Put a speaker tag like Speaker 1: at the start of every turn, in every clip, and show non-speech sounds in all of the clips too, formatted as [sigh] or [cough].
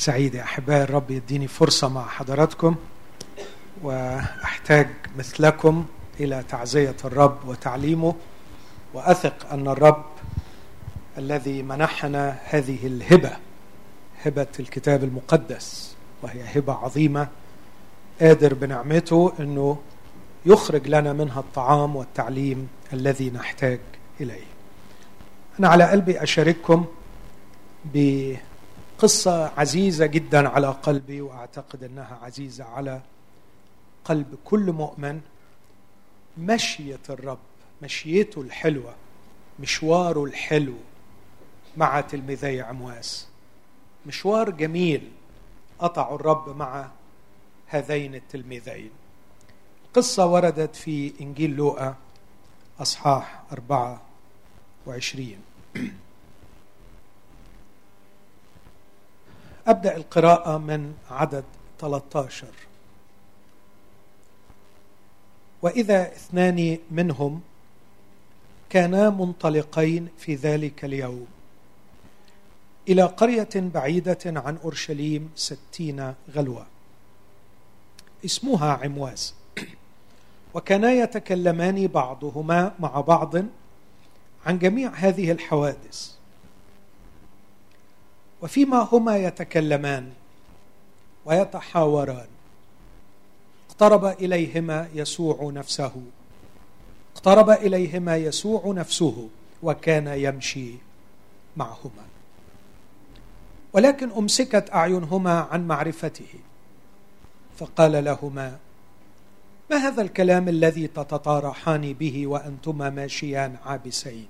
Speaker 1: سعيد يا أحبائي الرب يديني فرصة مع حضراتكم وأحتاج مثلكم إلى تعزية الرب وتعليمه. وأثق أن الرب الذي منحنا هذه الهبة هبة الكتاب المقدس وهي هبة عظيمة قادر بنعمته إنه يخرج لنا منها الطعام والتعليم الذي نحتاج إليه. أنا على قلبي أشارككم قصة عزيزة جدا على قلبي وأعتقد أنها عزيزة على قلب كل مؤمن. مشية الرب مشيته الحلوة مشواره الحلو مع تلميذي عمواس. مشوار جميل قطعه الرب مع هذين التلميذين. قصة وردت في إنجيل لوقا أصحاح 24 [clears throat] أبدأ القراءة من عدد 13 وإذا اثنان منهم كانا منطلقين في ذلك اليوم. إلى قرية بعيدة عن أورشليم ستين غلوة. اسمها عمواس. وكانا يتكلمان بعضهما مع بعض عن جميع هذه الحوادث. وفيما هما يتكلمان ويتحاوران. اقترب إليهما يسوع نفسه. اقترب إليهما يسوع نفسه وكان يمشي معهما. ولكن أمسكت أعينهما عن معرفته. فقال لهما ما هذا الكلام الذي تتطارحان به وأنتما ماشيان عابسين؟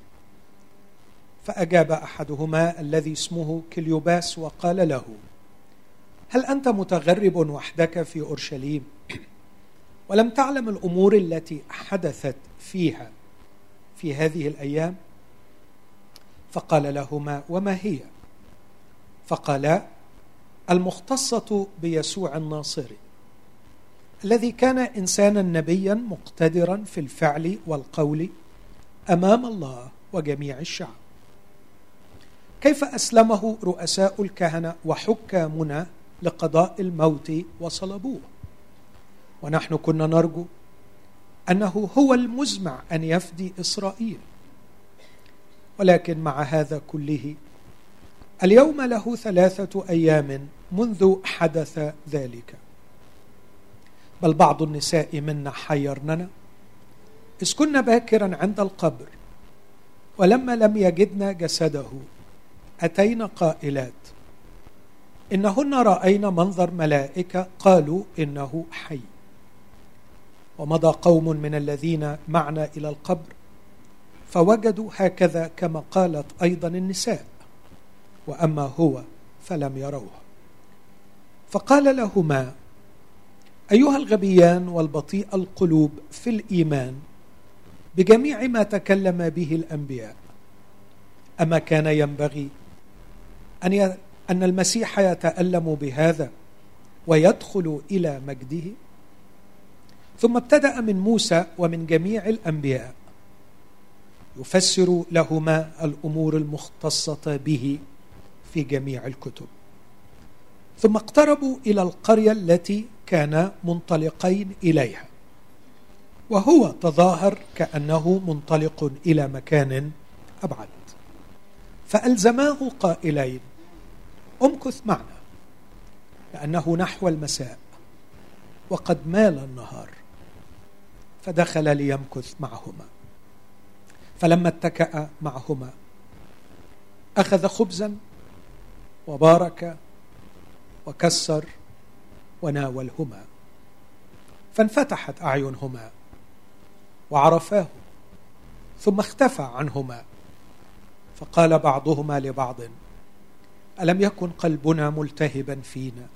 Speaker 1: فأجاب أحدهما الذي اسمه كليوباس وقال له هل أنت متغرب وحدك في أورشليم؟ ولم تعلم الأمور التي حدثت فيها في هذه الأيام؟ فقال لهما وما هي؟ فقالا المختصة بيسوع الناصري الذي كان إنسانا نبيا مقتدرا في الفعل والقول أمام الله وجميع الشعب. كيف أسلمه رؤساء الكهنة وحكامنا لقضاء الموت وصلبوه؟ ونحن كنا نرجو أنه هو المزمع أن يفدي إسرائيل. ولكن مع هذا كله اليوم له ثلاثة أيام منذ حدث ذلك. بل بعض النساء منا حيرننا. إذ كنا باكرا عند القبر ولما لم يجدنا جسده أتينا قائلات. إنهن رأينا منظر ملائكة قالوا إنه حي. ومضى قوم من الذين معنا إلى القبر فوجدوا هكذا كما قالت أيضا النساء وأما هو فلم يروه. فقال لهما أيها الغبيان والبطيء القلوب في الإيمان بجميع ما تكلم به الأنبياء أما كان ينبغي أن ي... أن المسيح يتألم بهذا ويدخل إلى مجده. ثم ابتدأ من موسى ومن جميع الأنبياء يفسر لهما الأمور المختصة به في جميع الكتب. ثم اقتربوا إلى القرية التي كانا منطلقين إليها. وهو تظاهر كأنه منطلق إلى مكان أبعد. فألزماه قائلين امكث معنا لأنه نحو المساء وقد مال النهار فدخل ليمكث معهما. فلما اتكأ معهما أخذ خبزا وبارك وكسر وناولهما. فانفتحت أعينهما وعرفاه ثم اختفى عنهما. فقال بعضهما لبعض ألم يكن قلبنا ملتهبا فينا؟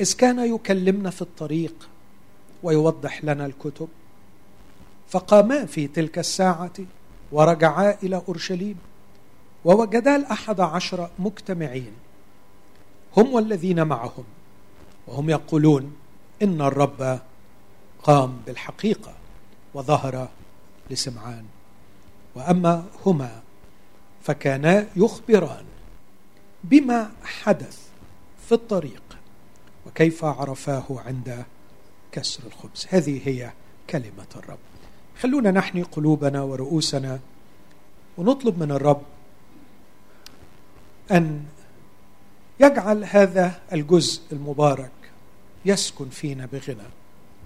Speaker 1: إذ كان يكلمنا في الطريق ويوضح لنا الكتب فقاما في تلك الساعة ورجعا إلى أورشليم ووجدا الأحد عشر مجتمعين هم والذين معهم وهم يقولون إن الرب قام بالحقيقة وظهر لسمعان وأما هما فكانا يخبران. بما حدث في الطريق وكيف عرفاه عند كسر الخبز. هذه هي كلمة الرب. خلونا نحني قلوبنا ورؤوسنا ونطلب من الرب أن يجعل هذا الجزء المبارك يسكن فينا بغنى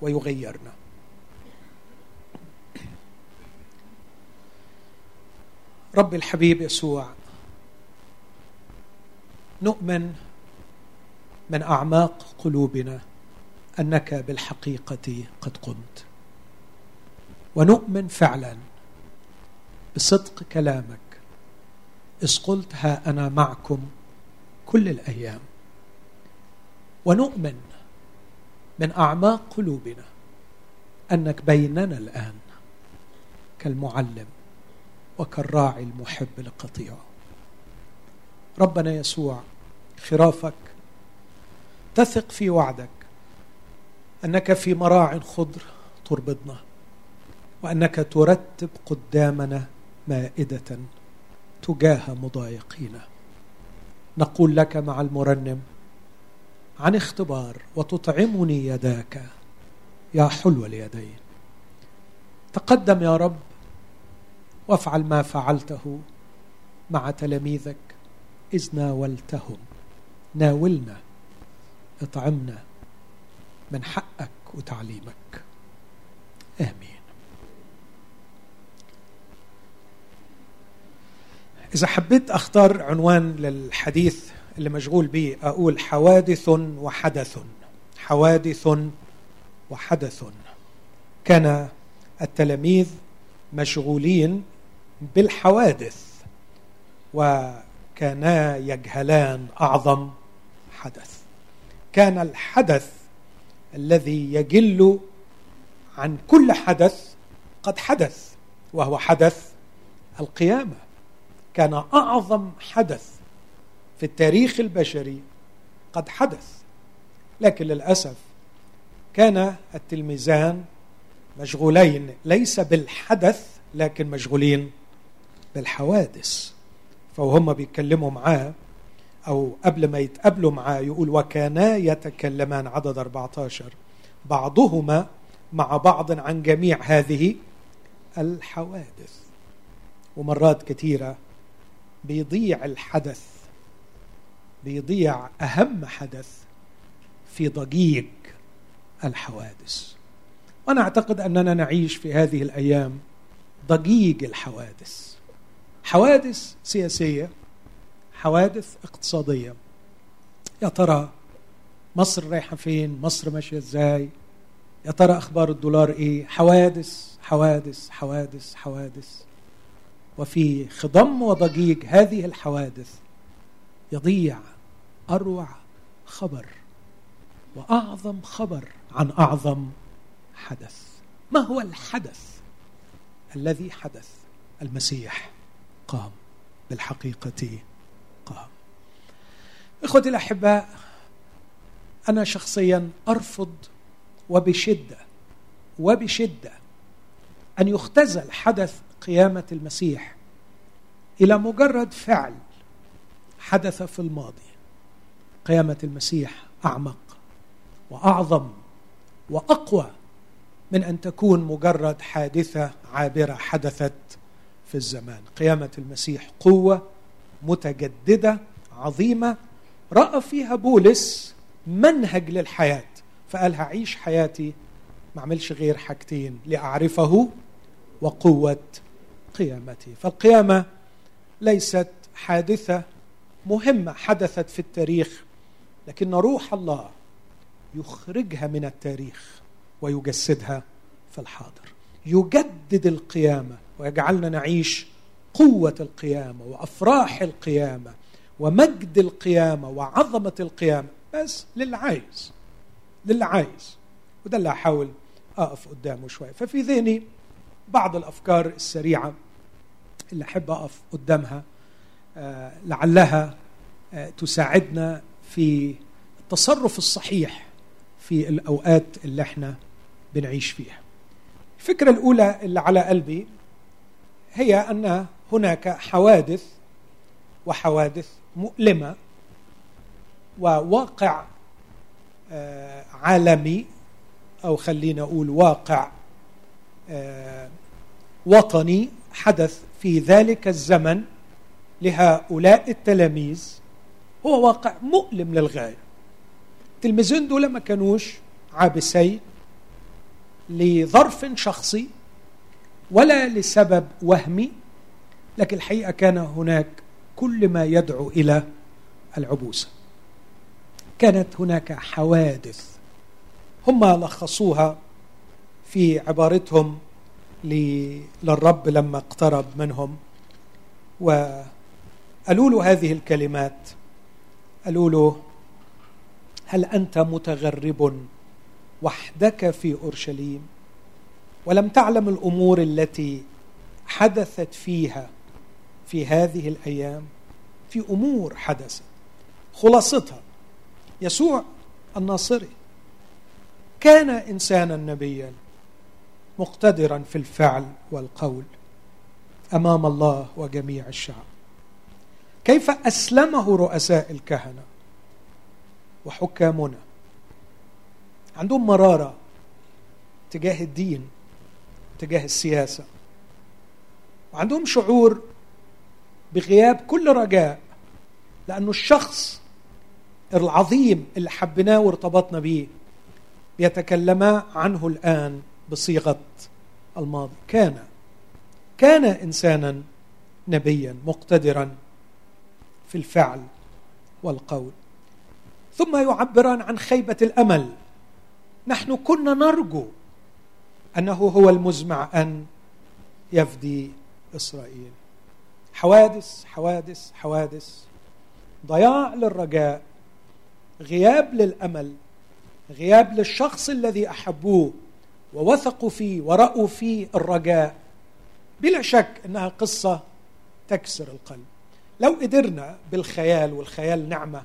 Speaker 1: ويغيرنا. رب الحبيب يسوع نؤمن من أعماق قلوبنا أنك بالحقيقة قد قمت. ونؤمن فعلا بصدق كلامك. إذ قلت ها أنا معكم كل الأيام. ونؤمن من أعماق قلوبنا أنك بيننا الآن كالمعلم وكالراعي المحب لقطيعه ربنا يسوع خرافك تثق في وعدك أنك في مراع خضر تربضنا وأنك ترتب قدامنا مائدة تجاه مضايقينا. نقول لك مع المرنم عن اختبار وتطعمني يداك يا حلو اليدين. تقدم يا رب وافعل ما فعلته مع تلاميذك اذ ناولتهم ناولنا اطعمنا من حقك وتعليمك. آمين. إذا حبيت أختار عنوان للحديث اللي مشغول به أقول حوادث وحدث. حوادث وحدث. كان التلاميذ مشغولين بالحوادث وكانا يجهلان أعظم حدث. كان الحدث الذي يجل عن كل حدث قد حدث وهو حدث القيامة. كان أعظم حدث في التاريخ البشري قد حدث. لكن للأسف كان التلميذان مشغولين ليس بالحدث لكن مشغولين بالحوادث. فوهم بيتكلموا معاه أو قبل ما يتقابلوا معاه يقول وكانا يتكلمان عدد 14 بعضهما مع بعض عن جميع هذه الحوادث. ومرات كثيرة بيضيع الحدث بيضيع أهم حدث في ضجيج الحوادث. وأنا أعتقد أننا نعيش في هذه الأيام ضجيج الحوادث. حوادث سياسية حوادث اقتصادية. يا ترى مصر رايحة فين؟ مصر ماشية إزاي؟ يا ترى أخبار الدولار إيه؟ حوادث حوادث حوادث حوادث. وفي خضم وضجيج هذه الحوادث يضيع أروع خبر وأعظم خبر عن أعظم حدث. ما هو الحدث الذي حدث المسيح؟ قام بالحقيقة قام. إخوتي الأحباء أنا شخصيا أرفض وبشدة وبشدة أن يختزل حدث قيامة المسيح إلى مجرد فعل حدث في الماضي. قيامة المسيح أعمق وأعظم وأقوى من أن تكون مجرد حادثة عابرة حدثت في الزمان. قيامة المسيح قوة متجددة عظيمة. رأى فيها بولس منهج للحياة فقال هعيش حياتي ما أعملش غير حاجتين لأعرفه وقوة قيامتي. فالقيامة ليست حادثة مهمة حدثت في التاريخ لكن روح الله يخرجها من التاريخ ويجسدها في الحاضر. يجدد القيامة ويجعلنا نعيش قوة القيامة وأفراح القيامة ومجد القيامة وعظمة القيامة. بس للي عايز للي عايز وده اللي هحاول أقف قدامه شوية. ففي ذهني بعض الأفكار السريعة اللي أحب أقف قدامها آه، لعلها آه، تساعدنا في التصرف الصحيح في الأوقات اللي إحنا بنعيش فيها. الفكرة الأولى اللي على قلبي هي أن هناك حوادث وحوادث مؤلمة وواقع آه، عالمي أو خلينا أقول واقع آه، وطني حدث في ذلك الزمن لهؤلاء التلاميذ. هو واقع مؤلم للغاية. التلميذين دول ما كانوش عابسين لظرف شخصي ولا لسبب وهمي لكن الحقيقة كان هناك كل ما يدعو إلى العبوسة. كانت هناك حوادث هم لخصوها في عبارتهم للرب لما اقترب منهم. وقالوا له هذه الكلمات قالوا له هل أنت متغرب وحدك في أورشليم؟ ولم تعلم الأمور التي حدثت فيها في هذه الأيام في أمور حدثت. خلاصتها يسوع الناصري. كان إنسانا نبيا مقتدرا في الفعل والقول أمام الله وجميع الشعب. كيف أسلمه رؤساء الكهنة وحكامنا؟ عندهم مرارة تجاه الدين. تجاه السياسة. وعندهم شعور بغياب كل رجاء لأنه الشخص العظيم اللي حبيناه وارتبطنا بيه يتكلما عنه الآن بصيغة الماضي. كان كان إنسانا نبيا مقتدرا في الفعل والقول. ثم يعبران عن خيبة الأمل. نحن كنا نرجو أنه هو المزمع أن يفدي إسرائيل. حوادث حوادث حوادث ضياع للرجاء غياب للأمل غياب للشخص الذي أحبوه ووثقوا فيه ورأوا فيه الرجاء. بلا شك أنها قصة تكسر القلب. لو قدرنا بالخيال والخيال نعمة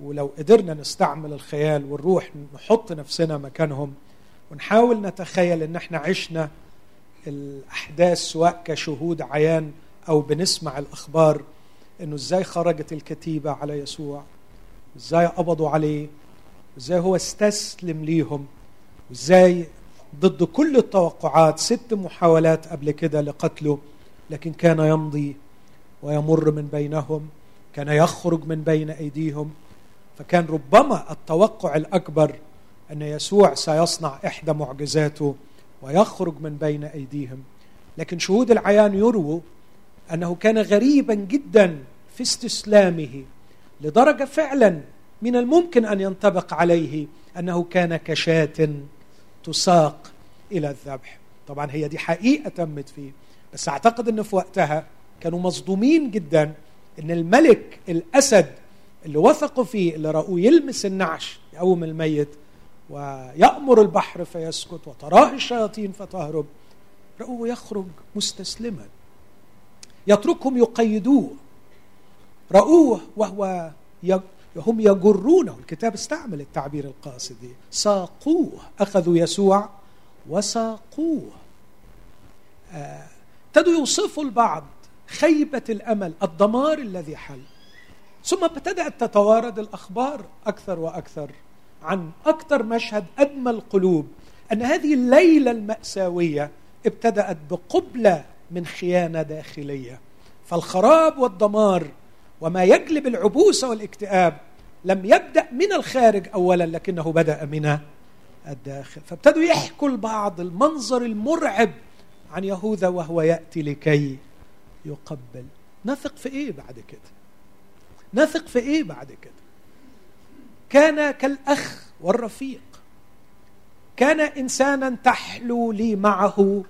Speaker 1: ولو قدرنا نستعمل الخيال والروح نحط نفسنا مكانهم ونحاول نتخيل إن إحنا عشنا الأحداث سواء كشهود عيان أو بنسمع الأخبار إنه إزاي خرجت الكتيبة على يسوع إزاي قبضوا عليه وازاي هو استسلم ليهم وازاي ضد كل التوقعات ست محاولات قبل كده لقتله لكن كان يمضي ويمر من بينهم كان يخرج من بين أيديهم فكان ربما التوقع الأكبر أن يسوع سيصنع إحدى معجزاته ويخرج من بين أيديهم. لكن شهود العيان يرووا أنه كان غريبا جدا في استسلامه لدرجة فعلا من الممكن أن ينطبق عليه أنه كان كشاة تساق إلى الذبح. طبعا هي دي حقيقة تمت فيه بس أعتقد انه في وقتها كانوا مصدومين جدا إن الملك الأسد اللي وثقوا فيه اللي رأوه يلمس النعش يقوم الميت ويأمر البحر فيسكت وتراه الشياطين فتهرب. رأوه يخرج مستسلما. يتركهم يقيدوه. رأوه وهو هم يجرونه. الكتاب استعمل التعبير القاصدي ساقوه. أخذوا يسوع وساقوه. آه، ابتدوا يوصفوا البعض خيبة الأمل الدمار الذي حل. ثم ابتدأت تتوارد الأخبار أكثر وأكثر. عن أكثر مشهد أدمى القلوب أن هذه الليلة المأساوية ابتدأت بقبلة من خيانة داخلية. فالخراب والدمار وما يجلب العبوس والاكتئاب لم يبدأ من الخارج اولا لكنه بدأ من الداخل. فابتدوا يحكوا البعض المنظر المرعب عن يهوذا وهو يأتي لكي يقبل. نثق في إيه بعد كده؟ نثق في إيه بعد كده؟ كان كالأخ والرفيق. كان إنسانا تحلو لي معه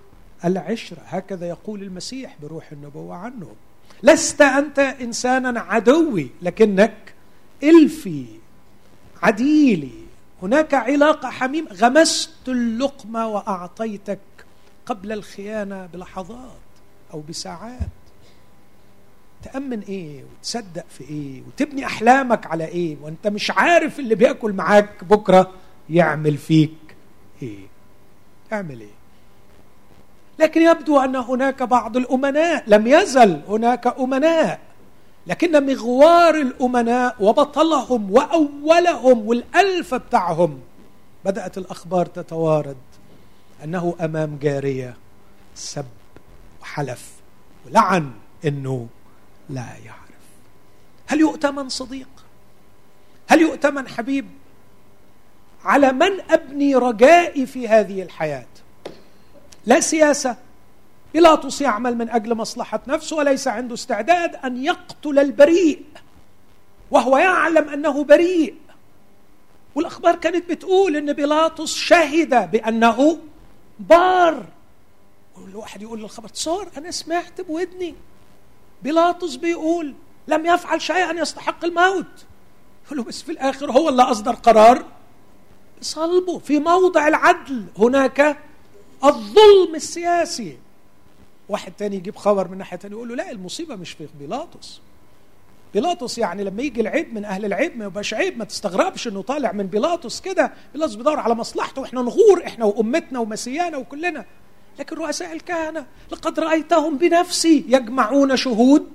Speaker 1: العشره هكذا يقول المسيح بروح النبوة عنه. لست أنت إنسانا عدوي لكنك إلفي عديلي. هناك علاقة حميم. غمست اللقمة وأعطيتك قبل الخيانة بلحظات أو بساعات. تأمن إيه وتصدق في إيه وتبني أحلامك على إيه وأنت مش عارف اللي بياكل معاك بكرة يعمل فيك إيه. اعمل إيه. لكن يبدو أن هناك بعض الأمناء لم يزل هناك أمناء لكن مغوار الأمناء وبطلهم وأولهم والألف بتاعهم. بدأت الأخبار تتوارد أنه أمام جارية سب وحلف ولعن إنه لا يعرف. هل يؤتمن صديق؟ هل يؤتمن حبيب؟ على من أبني رجائي في هذه الحياة؟ لا سياسة. بيلاطس يعمل من أجل مصلحة نفسه وليس عنده استعداد أن يقتل البريء وهو يعلم أنه بريء. والأخبار كانت بتقول إن بيلاطس شهد بأنه بار. الواحد يقول للخبر صار أنا سمعت بودني. بيلاطس بيقول لم يفعل شيئا يستحق الموت. يقول له بس في الآخر هو اللي أصدر قرار صلبه في موضع العدل هناك الظلم السياسي. واحد تاني يجيب خبر من ناحية تانية يقول له لا المصيبة مش في بيلاطس. بيلاطس يعني لما يجي العيب من أهل العيب ما يبقاش عيب ما تستغربش إنه طالع من بيلاطس كده. بيلاطس بيدور على مصلحته وإحنا نغور إحنا وأمتنا ومسيانا وكلنا. لكن رؤساء الكهنة لقد رأيتهم بنفسي يجمعون شهود.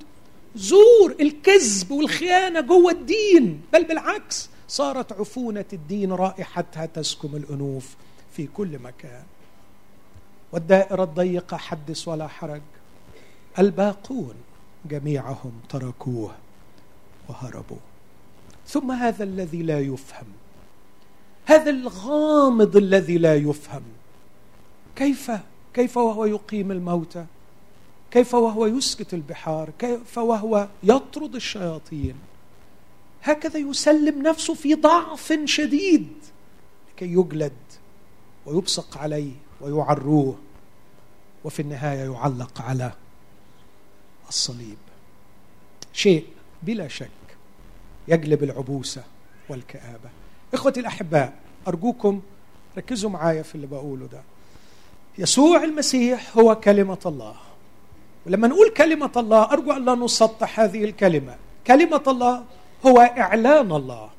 Speaker 1: زور الكذب والخيانة جوه الدين بل بالعكس صارت عفونة الدين رائحتها تسكم الأنوف في كل مكان. والدائرة الضيقة حدث ولا حرج. الباقون جميعهم تركوه وهربوا. ثم هذا الذي لا يفهم. هذا الغامض الذي لا يفهم. كيف كيف وهو يقيم الموتى كيف وهو يسكت البحار؟ كيف وهو يطرد الشياطين؟ هكذا يسلم نفسه في ضعف شديد لكي يجلد ويبصق عليه ويعروه وفي النهاية يعلق على الصليب. شيء بلا شك يجلب العبوسة والكآبة. إخوتي الأحباء أرجوكم ركزوا معايا في اللي بقوله ده. يسوع المسيح هو كلمة الله. ولما نقول كلمة الله أرجو أن لا نسطح هذه الكلمة. كلمة الله هو إعلان الله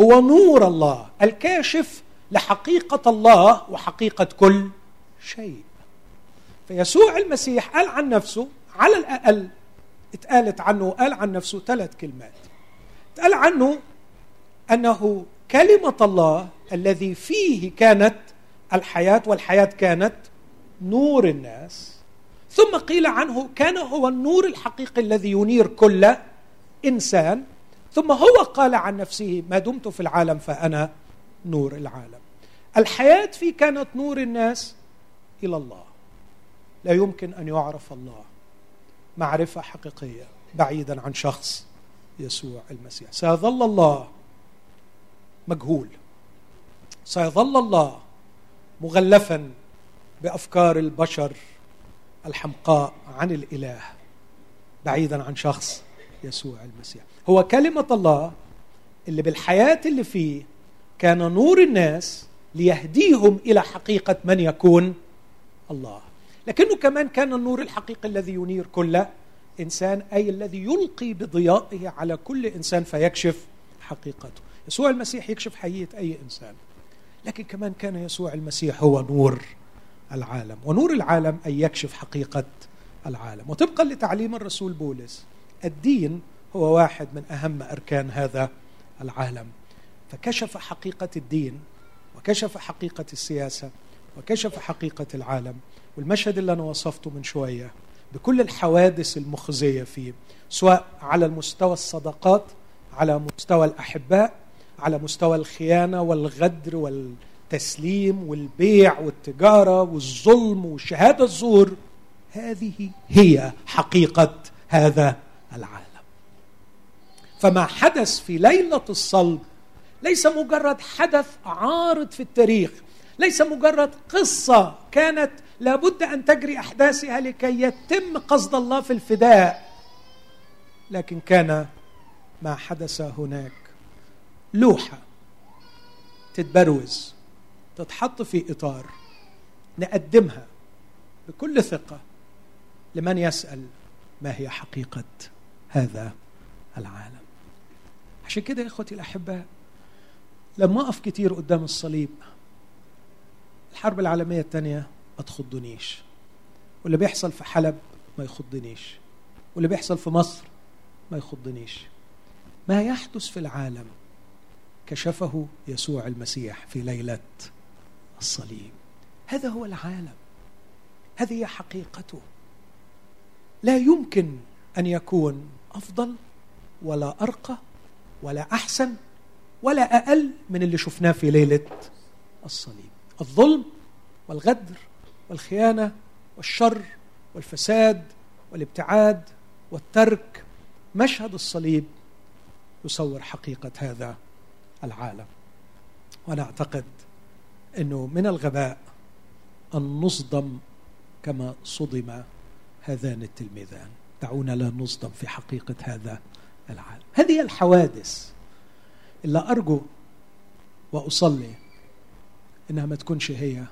Speaker 1: هو نور الله الكاشف لحقيقة الله وحقيقة كل شيء. فيسوع المسيح قال عن نفسه على الأقل اتقالت عنه قال عن نفسه ثلاث كلمات. اتقال عنه أنه كلمة الله الذي فيه كانت الحياة والحياة كانت نور الناس. ثم قيل عنه كان هو النور الحقيقي الذي ينير كل إنسان. ثم هو قال عن نفسه ما دمت في العالم فأنا نور العالم. الحياة فيه كانت نور الناس إلى الله. لا يمكن أن يعرف الله. معرفة حقيقية بعيدا عن شخص يسوع المسيح. سيظل الله مجهول. سيظل الله مغلفا بأفكار البشر الحمقاء عن الإله بعيدا عن شخص يسوع المسيح. هو كلمة الله اللي بالحياة اللي فيه كان نور الناس ليهديهم إلى حقيقة من يكون الله. لكنه كمان كان النور الحقيقي الذي ينير كل إنسان أي الذي يلقي بضيائه على كل إنسان فيكشف حقيقته. يسوع المسيح يكشف حقيقة أي إنسان. لكن كمان كان يسوع المسيح هو نور العالم ونور العالم أن يكشف حقيقة العالم. وطبقا لتعليم الرسول بولس الدين هو واحد من أهم أركان هذا العالم. فكشف حقيقة الدين وكشف حقيقة السياسة وكشف حقيقة العالم. والمشهد اللي أنا وصفته من شوية بكل الحوادث المخزية فيه سواء على المستوى الصداقات على مستوى الأحباء على مستوى الخيانة والغدر وال التسليم والبيع والتجارة والظلم وشهادة الزور هذه هي حقيقة هذا العالم. فما حدث في ليلة الصلب ليس مجرد حدث عارض في التاريخ ليس مجرد قصة كانت لابد أن تجري أحداثها لكي يتم قصد الله في الفداء لكن كان ما حدث هناك لوحة تتبروز تتحط في إطار نقدمها بكل ثقة لمن يسأل ما هي حقيقة هذا العالم. عشان كده يا إخوتي الاحباء لما أقف كتير قدام الصليب الحرب العالمية الثانية ما تخضنيش واللي بيحصل في حلب ما يخضنيش واللي بيحصل في مصر ما يخضنيش. ما يحدث في العالم كشفه يسوع المسيح في ليلة الصليب. هذا هو العالم. هذه هي حقيقته. لا يمكن أن يكون أفضل ولا أرقى ولا أحسن ولا أقل من اللي شفناه في ليلة الصليب. الظلم والغدر والخيانة والشر والفساد والابتعاد والترك مشهد الصليب يصور حقيقة هذا العالم. وأنا أعتقد إنه من الغباء أن نصدم كما صدم هذان التلميذان. دعونا لا نصدم في حقيقة هذا العالم. هذه الحوادث اللي أرجو وأصلي إنها ما تكونش هي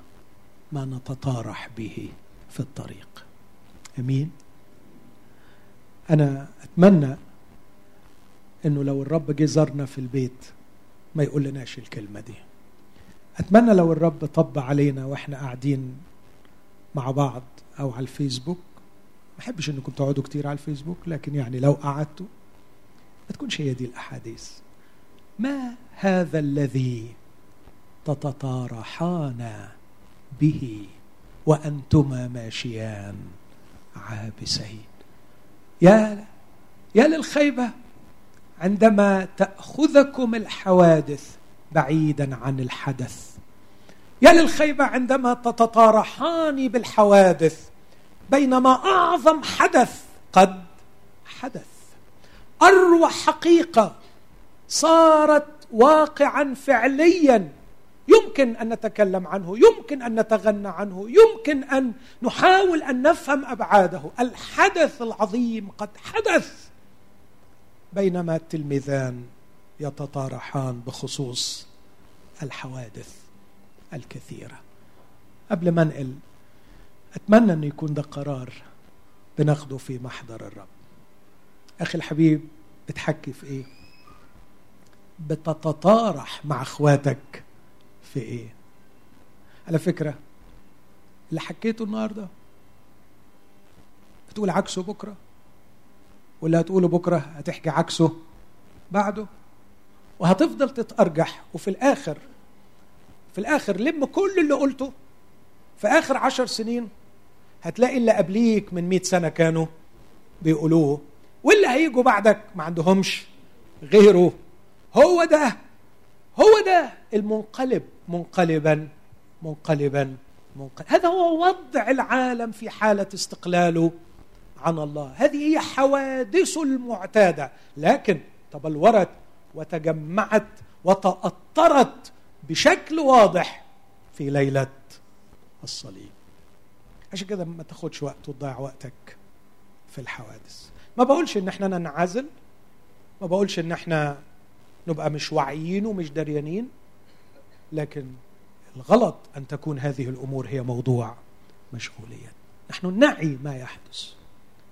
Speaker 1: ما نتطارح به في الطريق. آمين. أنا أتمنى إنه لو الرب جه زارنا في البيت ما يقول لناش الكلمة دي. أتمنى لو الرب طب علينا وإحنا قاعدين مع بعض أو على الفيسبوك. ما أحبش إنكم تقعدوا كتير على الفيسبوك لكن يعني لو قعدتوا ما تكونش هي دي الأحاديث. ما هذا الذي تتطارحان به وأنتما ماشيان عابسين؟ يا يا للخيبة. عندما تأخذكم الحوادث بعيدا عن الحدث. يا للخيبة عندما تتطارحان بالحوادث بينما أعظم حدث قد حدث. اروع حقيقة صارت واقعا فعليا. يمكن أن نتكلم عنه يمكن أن نتغنى عنه يمكن أن نحاول أن نفهم أبعاده. الحدث العظيم قد حدث. بينما التلميذان يتطارحان بخصوص الحوادث الكثيرة. قبل ما انقل أتمنى انه يكون ده قرار بناخده في محضر الرب. أخي الحبيب بتحكي في إيه؟ بتتطارح مع أخواتك في إيه؟ على فكرة اللي حكيته النهارده هتقول عكسه بكرة. ولا هتقوله بكرة هتحكي عكسه بعده. وهتفضل تتأرجح. وفي الآخر في الآخر لم كل اللي قلته. في آخر عشر سنين هتلاقي اللي قبليك من مئة سنة كانوا بيقولوه. واللي هيجوا بعدك ما عندهمش غيره. هو ده هو ده المنقلب. منقلبا منقلبا منقلب. هذا هو وضع العالم في حالة استقلاله. عن الله. هذه هي حوادث المعتادة. لكن تبلورت وتجمعت وتأطرت بشكل واضح في ليلة الصليب. عشان كده ما تاخدش وقت وتضيع وقتك في الحوادث. ما بقولش إن إحنا ننعزل. ما بقولش إن إحنا نبقى مش واعيين ومش دريانين. لكن الغلط أن تكون هذه الأمور هي موضوع مشغولية. نحن نعي ما يحدث.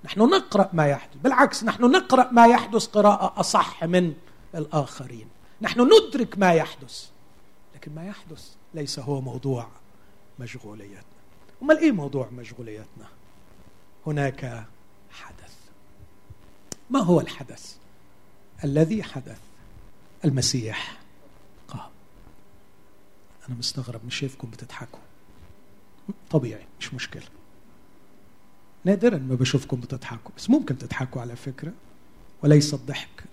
Speaker 1: نحن نقرأ ما يحدث. بالعكس نحن نقرأ ما يحدث قراءة أصح من الآخرين. نحن ندرك ما يحدث لكن ما يحدث ليس هو موضوع مشغوليتنا. امال إيه موضوع مشغوليتنا؟ هناك حدث. ما هو الحدث؟ الذي حدث. المسيح قام. أنا مستغرب مش شايفكم بتضحكوا؟ طبيعي مش مشكلة. نادرا ما بشوفكم بتضحكوا بس ممكن تضحكوا على فكرة. وليس الضحك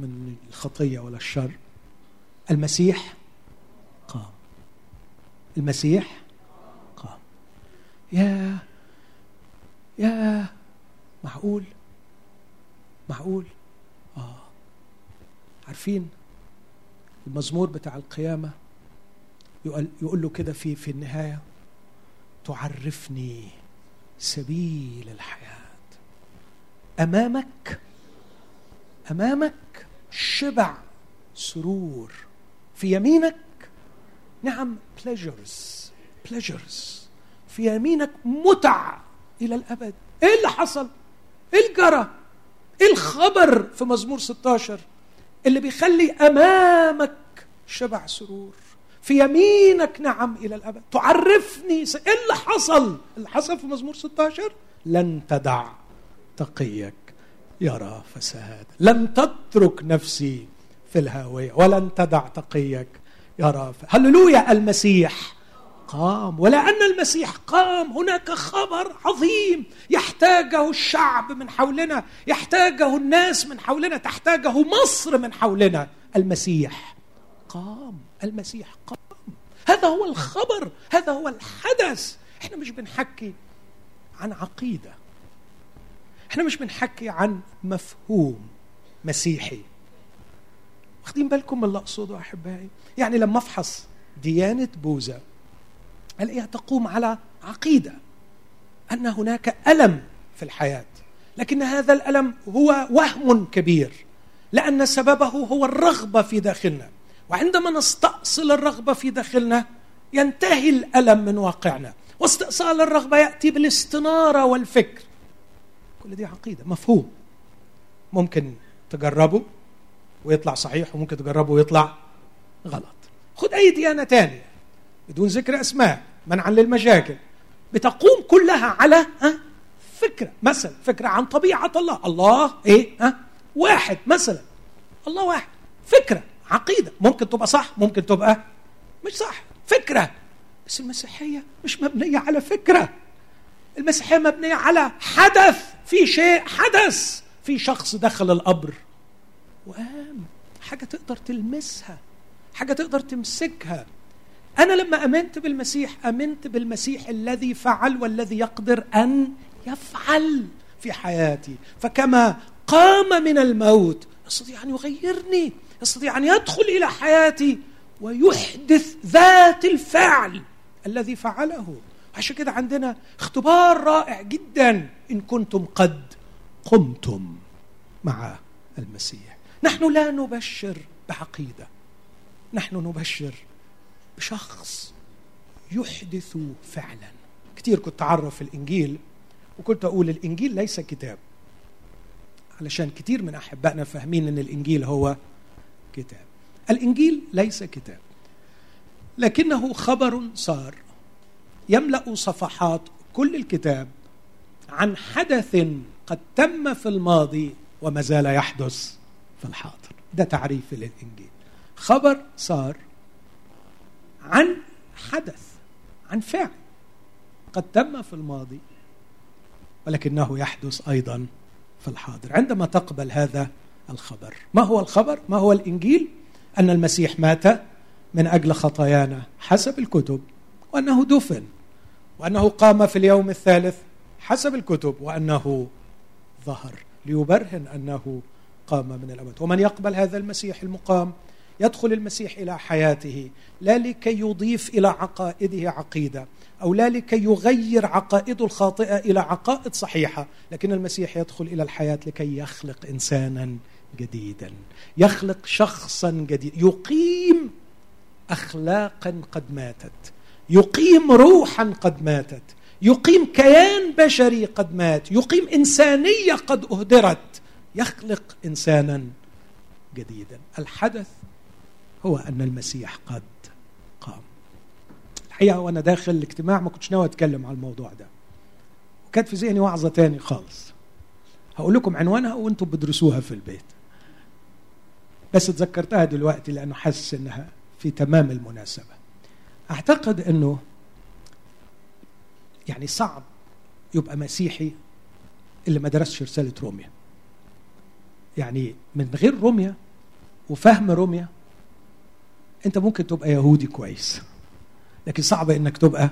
Speaker 1: من الخطية ولا الشر. المسيح قام. المسيح قام. يا يا معقول؟ معقول؟ آه. عارفين المزمور بتاع القيامة يقول, يقول له كده في في النهاية تعرفني. سبيل الحياة. أمامك أمامك شبع سرور. في يمينك نعم pleasures pleasures. في يمينك متع إلى الأبد. إيه اللي حصل؟ إيه اللي جرى إيه الخبر في مزمور 16 اللي بيخلي أمامك شبع سرور؟ في يمينك نعم إلى الأبد. تعرفني. إيه اللي حصل؟ اللي حصل في مزمور 16 لن تدع تقيك. يرى فساد. لن تترك نفسي في الهاوية ولن تدع تقيك. يرى. هللويا المسيح قام. ولأن المسيح قام هناك خبر عظيم يحتاجه الشعب من حولنا يحتاجه الناس من حولنا تحتاجه مصر من حولنا. المسيح قام. المسيح قام. هذا هو الخبر هذا هو الحدث. إحنا مش بنحكي عن عقيدة. إحنا مش بنحكي عن مفهوم مسيحي. واخدين بالكم من اللي أقصده أحبائي؟ يعني لما أفحص ديانة بوذا ألاقيها تقوم على عقيدة أن هناك ألم في الحياة. لكن هذا الألم هو وهم كبير لأن سببه هو الرغبة في داخلنا. وعندما نستأصل الرغبة في داخلنا ينتهي الألم من واقعنا. واستئصال الرغبة يأتي بالاستنارة والفكر. كل دي عقيدة مفهوم. ممكن تجربه ويطلع صحيح وممكن تجربه ويطلع غلط. خد أي ديانة تانية بدون ذكر أسماء منعا للمشاكل. بتقوم كلها على ها فكرة. مثلا فكرة عن طبيعة الله. الله إيه؟ ها واحد مثلا. الله واحد. فكرة. عقيدة. ممكن تبقى صح ممكن تبقى مش صح. فكرة. بس المسيحية مش مبنية على فكرة. المسيحية مبنية على حدث. في شيء حدث. في شخص دخل القبر. وقام. حاجة تقدر تلمسها. حاجة تقدر تمسكها. أنا لما آمنت بالمسيح آمنت بالمسيح الذي فعل والذي يقدر أن يفعل في حياتي. فكما قام من الموت يستطيع أن يغيرني. يستطيع أن يدخل إلى حياتي ويحدث ذات الفعل الذي فعله. عشان كده عندنا اختبار رائع جدا. إن كنتم قد قمتم مع المسيح. نحن لا نبشر بعقيدة. نحن نبشر بشخص يحدث فعلا. كثير كنت أعرف الإنجيل وكنت أقول الإنجيل ليس كتاب. علشان كثير من أحبائنا فاهمين إن الإنجيل هو كتاب. الإنجيل ليس كتاب. لكنه خبر صار يملأ صفحات كل الكتاب عن حدث قد تم في الماضي وما زال يحدث في الحاضر. ده تعريف للإنجيل. خبر صار عن حدث عن فعل قد تم في الماضي ولكنه يحدث أيضا في الحاضر. عندما تقبل هذا الخبر. ما هو الخبر؟ ما هو الإنجيل؟ أن المسيح مات من أجل خطايانا حسب الكتب وأنه دفن وأنه قام في اليوم الثالث حسب الكتب وأنه ظهر ليبرهن أنه قام من الأموات. ومن يقبل هذا المسيح المقام يدخل المسيح إلى حياته لا لكي يضيف إلى عقائده عقيدة أو لا لكي يغير عقائده الخاطئة إلى عقائد صحيحة لكن المسيح يدخل إلى الحياة لكي يخلق إنسانا جديدا. يخلق شخصا جديدا يقيم أخلاقا قد ماتت. يقيم روحا قد ماتت. يقيم كيان بشري قد مات. يقيم إنسانية قد أهدرت. يخلق إنسانا جديدا. الحدث هو أن المسيح قد قام. الحقيقة وأنا داخل الاجتماع ما كنتش ناوي أتكلم على الموضوع ده. وكانت في ذهني وعظة تاني خالص. هقول لكم عنوانها وأنتم بدرسوها في البيت. بس تذكرتها دلوقتي لأنه حاسس إنها في تمام المناسبة. أعتقد إنه يعني صعب يبقى مسيحي اللي ما درسش رسالة روميا. يعني من غير روميا وفهم روميا أنت ممكن تبقى يهودي كويس لكن صعب إنك تبقى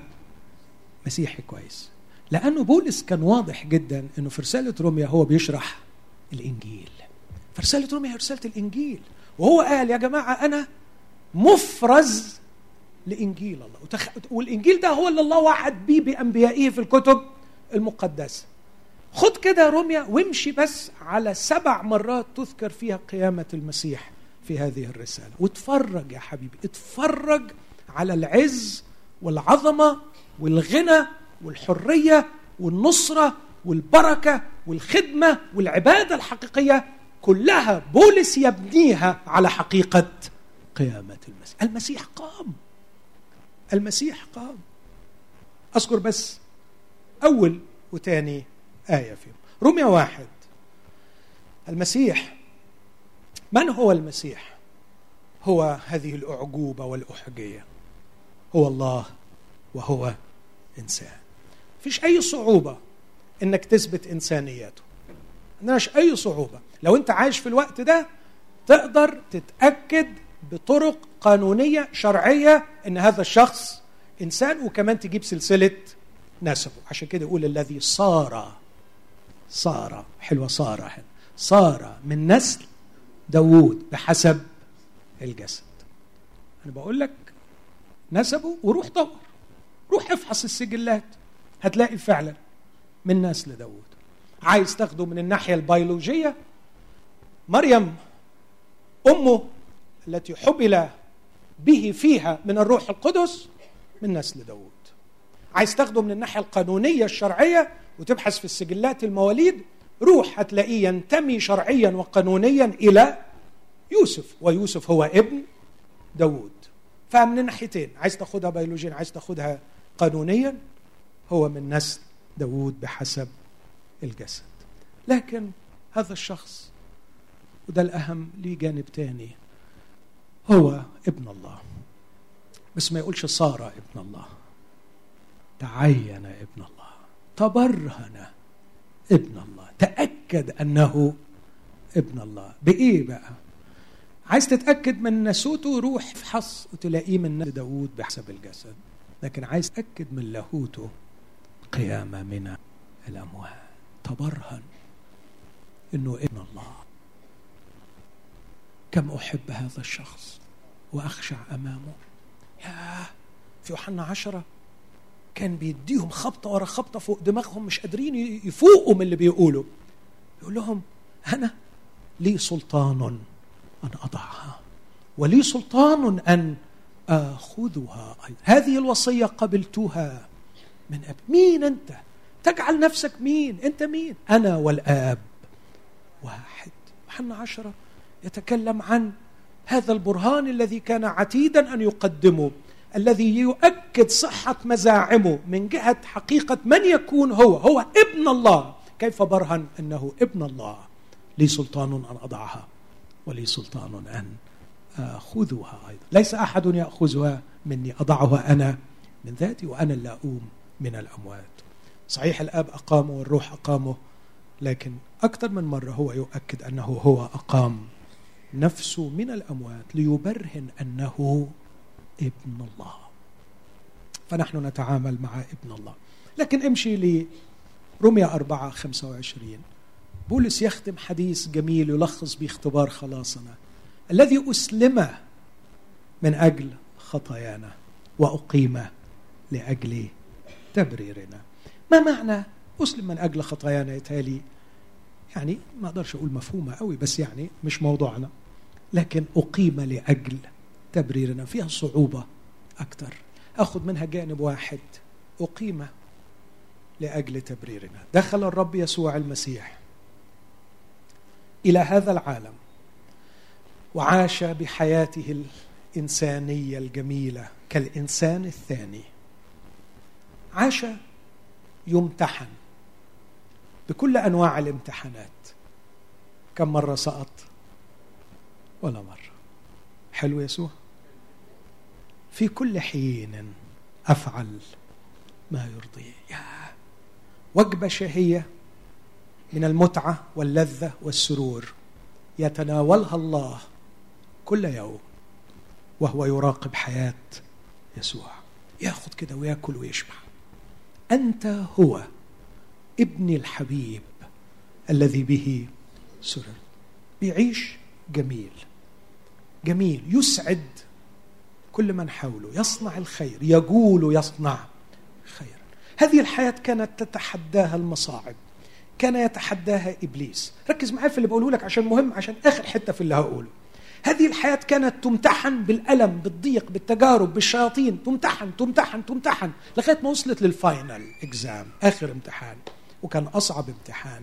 Speaker 1: مسيحي كويس. لأنه بولس كان واضح جدا إنه في رسالة روميا هو بيشرح الإنجيل. فرساله روميا هي رسالة الإنجيل. وهو قال يا جماعة أنا مفرز لإنجيل الله. وتخ... والإنجيل ده هو اللي الله وعد بيه بأنبيائه في الكتب المقدسة. خد كده روميا وامشي بس على سبع مرات تذكر فيها قيامة المسيح في هذه الرسالة. واتفرج يا حبيبي اتفرج على العز والعظمة والغنى والحرية والنصرة والبركة والخدمة والعبادة الحقيقية كلها بولس يبنيها على حقيقة قيامة المسيح. المسيح قام. المسيح قام. أذكر بس أول وثاني آية فيهم. رمية واحد. المسيح من هو المسيح؟ هو هذه الأعجوبة والأحجية. هو الله وهو إنسان. فيش أي صعوبة إنك تثبت إنسانيته. عندناش أي صعوبة. لو انت عايش في الوقت ده تقدر تتأكد بطرق قانونية شرعية إن هذا الشخص إنسان وكمان تجيب سلسلة نسبه. عشان كده يقول الذي صار صار حلوة صار صار من نسل داوود بحسب الجسد. أنا بقول لك نسبه وروح دور روح افحص السجلات. هتلاقي فعلا من نسل داوود. عايز تاخده من الناحية البيولوجية؟ مريم أمه التي حبل به فيها من الروح القدس من نسل داوود عايز تاخده من الناحية القانونية الشرعية وتبحث في السجلات المواليد روح هتلاقيه ينتمي شرعيا وقانونيا إلى يوسف ويوسف هو ابن داوود فمن الناحيتين عايز تاخدها بيولوجيا عايز تاخدها قانونيا هو من نسل داوود بحسب الجسد. لكن هذا الشخص وده الأهم ليه جانب تاني. هو ابن الله. بس ما يقولش صار ابن الله. تعين ابن الله. تبرهن ابن الله. تأكد أنه ابن الله. بإيه بقى؟ عايز تتأكد من نسوته روح افحص وتلاقيه من داود بحسب الجسد. لكن عايز تأكد من لاهوته قيامة من الأموات تبرهن إنه ابن الله. كم أحب هذا الشخص وأخشع أمامه. يا في يوحنا عشرة كان بيديهم خبطة ورا خبطة فوق دماغهم مش قادرين يفوقوا من اللي بيقولوا. يقول لهم أنا لي سلطان أن أضعها ولي سلطان أن آخذها. أيضا هذه الوصية قبلتها من أب. مين أنت؟ تجعل نفسك مين؟ أنت مين؟ أنا والآب واحد. يوحنا عشرة يتكلم عن هذا البرهان الذي كان عتيدا أن يقدمه الذي يؤكد صحة مزاعمه من جهة حقيقة من يكون هو هو ابن الله. كيف برهن؟ أنه ابن الله. لي سلطان أن أضعها ولي سلطان أن آخذها أيضا. ليس أحد يأخذها مني أضعها أنا من ذاتي وأنا اللي اقوم من الأموات. صحيح الآب أقامه والروح أقامه لكن أكثر من مرة هو يؤكد أنه هو أقام. نفسه من الأموات ليبرهن أنه ابن الله. فنحن نتعامل مع ابن الله. لكن امشي لرمية أربعة خمسة وعشرين. بولس يختم حديث جميل يلخص باختبار خلاصنا. الذي أسلم من أجل خطايانا وأقيم لأجل تبريرنا. ما معنى أسلم من أجل خطايانا يتهيألي يعني ما أقدرش أقول مفهومة قوي بس يعني مش موضوعنا. لكن أقيم لأجل تبريرنا فيها صعوبة أكثر. أخذ منها جانب واحد. أقيم لأجل تبريرنا. دخل الرب يسوع المسيح إلى هذا العالم وعاش بحياته الإنسانية الجميلة كالإنسان الثاني. عاش يمتحن بكل أنواع الامتحانات. كم مرة سقط؟ ولا مرة. حلو يسوع؟ في كل حين أفعل ما يرضيه يا وجبة شهية من المتعة واللذة والسرور يتناولها الله كل يوم وهو يراقب حياة يسوع. ياخذ كده وياكل ويشبع. أنت هو ابني الحبيب الذي به سرر. بيعيش جميل. جميل. يسعد كل من حوله. يصنع الخير. يقول يصنع خيرا هذه الحياة كانت تتحداها المصاعب. كان يتحداها إبليس. ركز معايا في اللي بقوله لك عشان مهم عشان آخر حتة في اللي هقوله. هذه الحياة كانت تمتحن بالألم بالضيق بالتجارب بالشياطين. تمتحن تمتحن تمتحن. لغاية ما وصلت للفاينل اكزام آخر امتحان. وكان أصعب امتحان.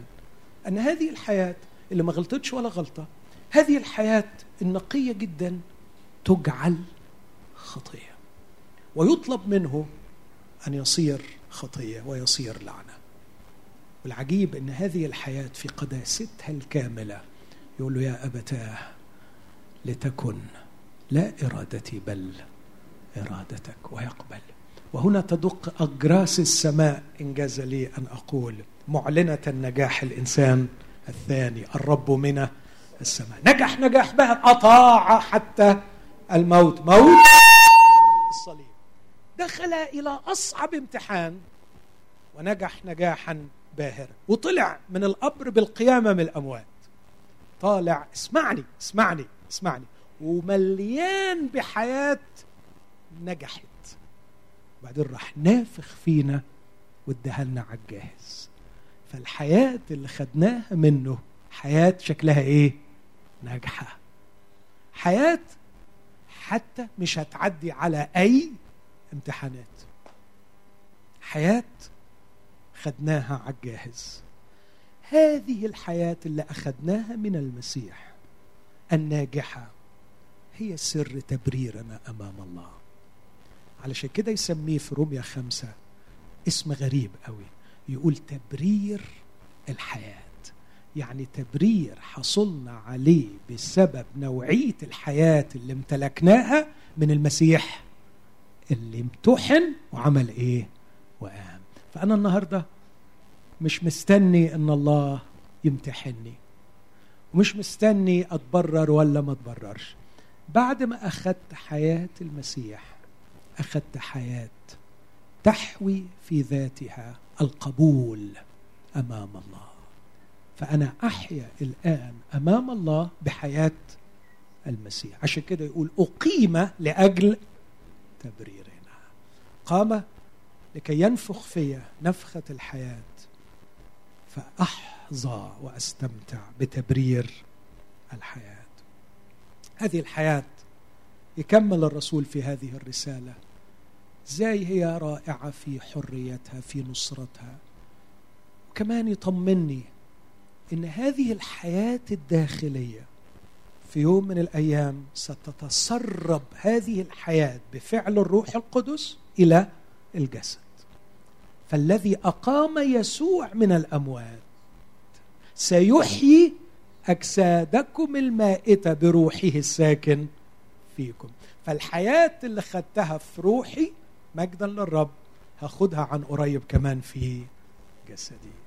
Speaker 1: أن هذه الحياة اللي ما غلطتش ولا غلطة هذه الحياة النقية جدا تجعل خطية ويطلب منه أن يصير خطية ويصير لعنة. والعجيب إن هذه الحياة في قداستها الكاملة يقول له يا أبتاه لتكن لا إرادتي بل إرادتك ويقبل. وهنا تدق أجراس السماء انجاز لي أن أقول معلنة نجاح الإنسان الثاني الرب من السماء. نجح نجاح بها. أطاع حتى الموت. موت الصليب. دخل إلى أصعب امتحان ونجح نجاحا باهرا. وطلع من القبر بالقيامة من الأموات. طالع اسمعني اسمعني اسمعني. ومليان بحياة نجحت. بعدين راح نافخ فينا واداها لنا على الجاهز. فالحياة اللي خدناها منه حياة شكلها إيه؟ ناجحه حياة حتى مش هتعدي على أي امتحانات. حياة خدناها على الجاهز. هذه الحياة اللي اخذناها من المسيح. الناجحة هي سر تبريرنا أمام الله. علشان كده يسميه في روميا خمسة. اسم غريب قوي. يقول تبرير الحياة. يعني تبرير حصلنا عليه بسبب نوعية الحياة اللي امتلكناها من المسيح اللي امتحن وعمل إيه؟ وقام. فأنا النهاردة مش مستني إن الله يمتحني ومش مستني أتبرر ولا ما أتبررش. بعد ما أخذت حياة المسيح أخذت حياة تحوي في ذاتها القبول أمام الله. فأنا أحيا الآن أمام الله بحياة المسيح. عشان كده يقول أقيم لأجل تبريرنا. قام لكي ينفخ في نفخة الحياة فأحظى وأستمتع بتبرير الحياة. هذه الحياة يكمل الرسول في هذه الرسالة. إزاي هي رائعة في حريتها في نصرتها؟ وكمان يطمني إن هذه الحياة الداخلية في يوم من الأيام ستتسرب هذه الحياة بفعل الروح القدس إلى الجسد. فالذي أقام يسوع من الأموات سيحيي أجسادكم المائتة بروحه الساكن فيكم. فالحياة اللي خدتها في روحي مجدا للرب هاخدها عن قريب كمان في جسدي.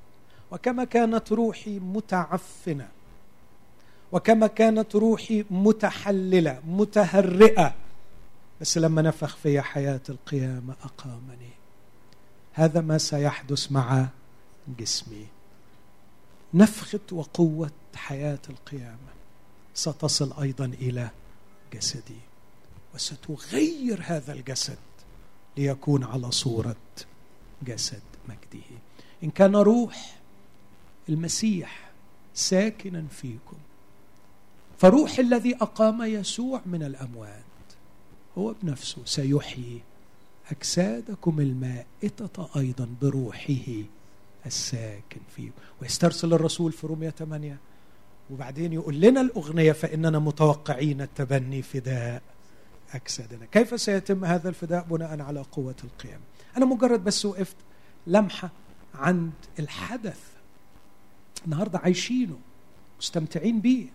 Speaker 1: وكما كانت روحي متعفنة وكما كانت روحي متحللة متهرئة. بس لما نفخ في حياة القيامة أقامني. هذا ما سيحدث مع جسمي. نفخه وقوة حياة القيامة. ستصل أيضا إلى جسدي. وستغير هذا الجسد ليكون على صورة جسد مجده. إن كان روح المسيح ساكنا فيكم. فروح الذي أقام يسوع من الأموات هو بنفسه سيحيي أجسادكم المائتة أيضا بروحه الساكن فيه. ويسترسل الرسول في رومية 8 وبعدين يقول لنا الأغنية فإننا متوقعين التبني فداء أجسادنا. كيف سيتم هذا الفداء؟ بناء على قوة القيام أنا مجرد بس وقفت لمحة عند الحدث النهاردة عايشينه مستمتعين بيه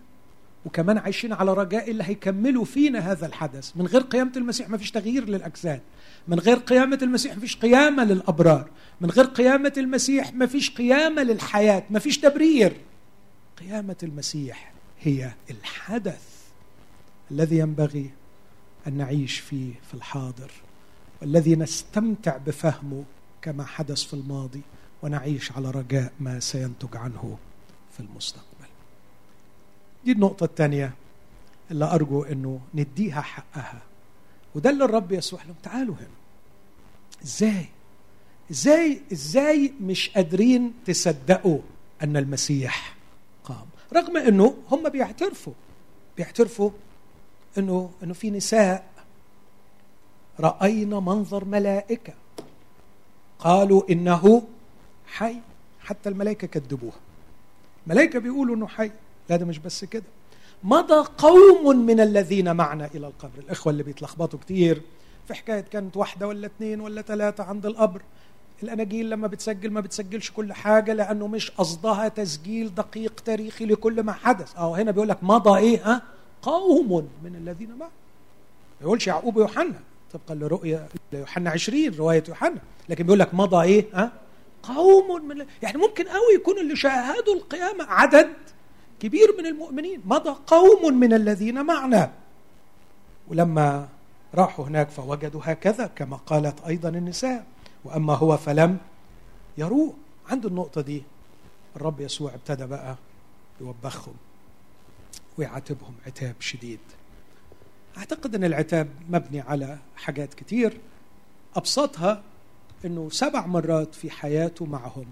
Speaker 1: وكمان عايشين على رجاء اللي هيكملوا فينا هذا الحدث. من غير قيامة المسيح ما فيش تغيير للأجساد. من غير قيامة المسيح ما فيش قيامة للأبرار. من غير قيامة المسيح ما فيش قيامة للحياة. ما فيش تبرير. قيامة المسيح هي الحدث الذي ينبغي أن نعيش فيه في الحاضر والذي نستمتع بفهمه كما حدث في الماضي. ونعيش على رجاء ما سينتج عنه في المستقبل. دي النقطة الثانية اللي أرجو أنه نديها حقها. وده اللي الرب يسوع لهم. تعالوا هنا. إزاي؟ إزاي؟ إزاي مش قادرين تصدقوا أن المسيح قام؟ رغم إنه هم بيعترفوا. بيعترفوا إنه إنه في نساء. رأينا منظر ملائكة. قالوا إنه حي حتى الملائكة كذبوها. الملائكه بيقولوا إنه حي. لا ده مش بس كده. مضى قوم من الذين معنا إلى القبر. الإخوة اللي بيتلخبطوا كتير. في حكاية كانت واحدة ولا اثنين ولا ثلاثة عند القبر. الأناجيل لما بتسجل ما بتسجلش كل حاجة لأنه مش قصدها تسجيل دقيق تاريخي لكل ما حدث. آه هنا بيقول لك مضى إيه؟ ها؟ قوم من الذين معه ما يقولش يعقوب ويوحنا. طبقا لرؤيا يوحنا 20 رواية يوحنا. لكن بيقول لك مضى إيه؟ ها؟ قوم من يعني ممكن قوي يكون اللي شاهدوا القيامة عدد كبير من المؤمنين. مضى قوم من الذين معنا. ولما راحوا هناك فوجدوا هكذا كما قالت أيضا النساء. وأما هو فلم يروه. عند النقطة دي. الرب يسوع ابتدى بقى يوبخهم ويعاتبهم عتاب شديد. أعتقد إن العتاب مبني على حاجات كتير. أبسطها إنه سبع مرات في حياته معهم.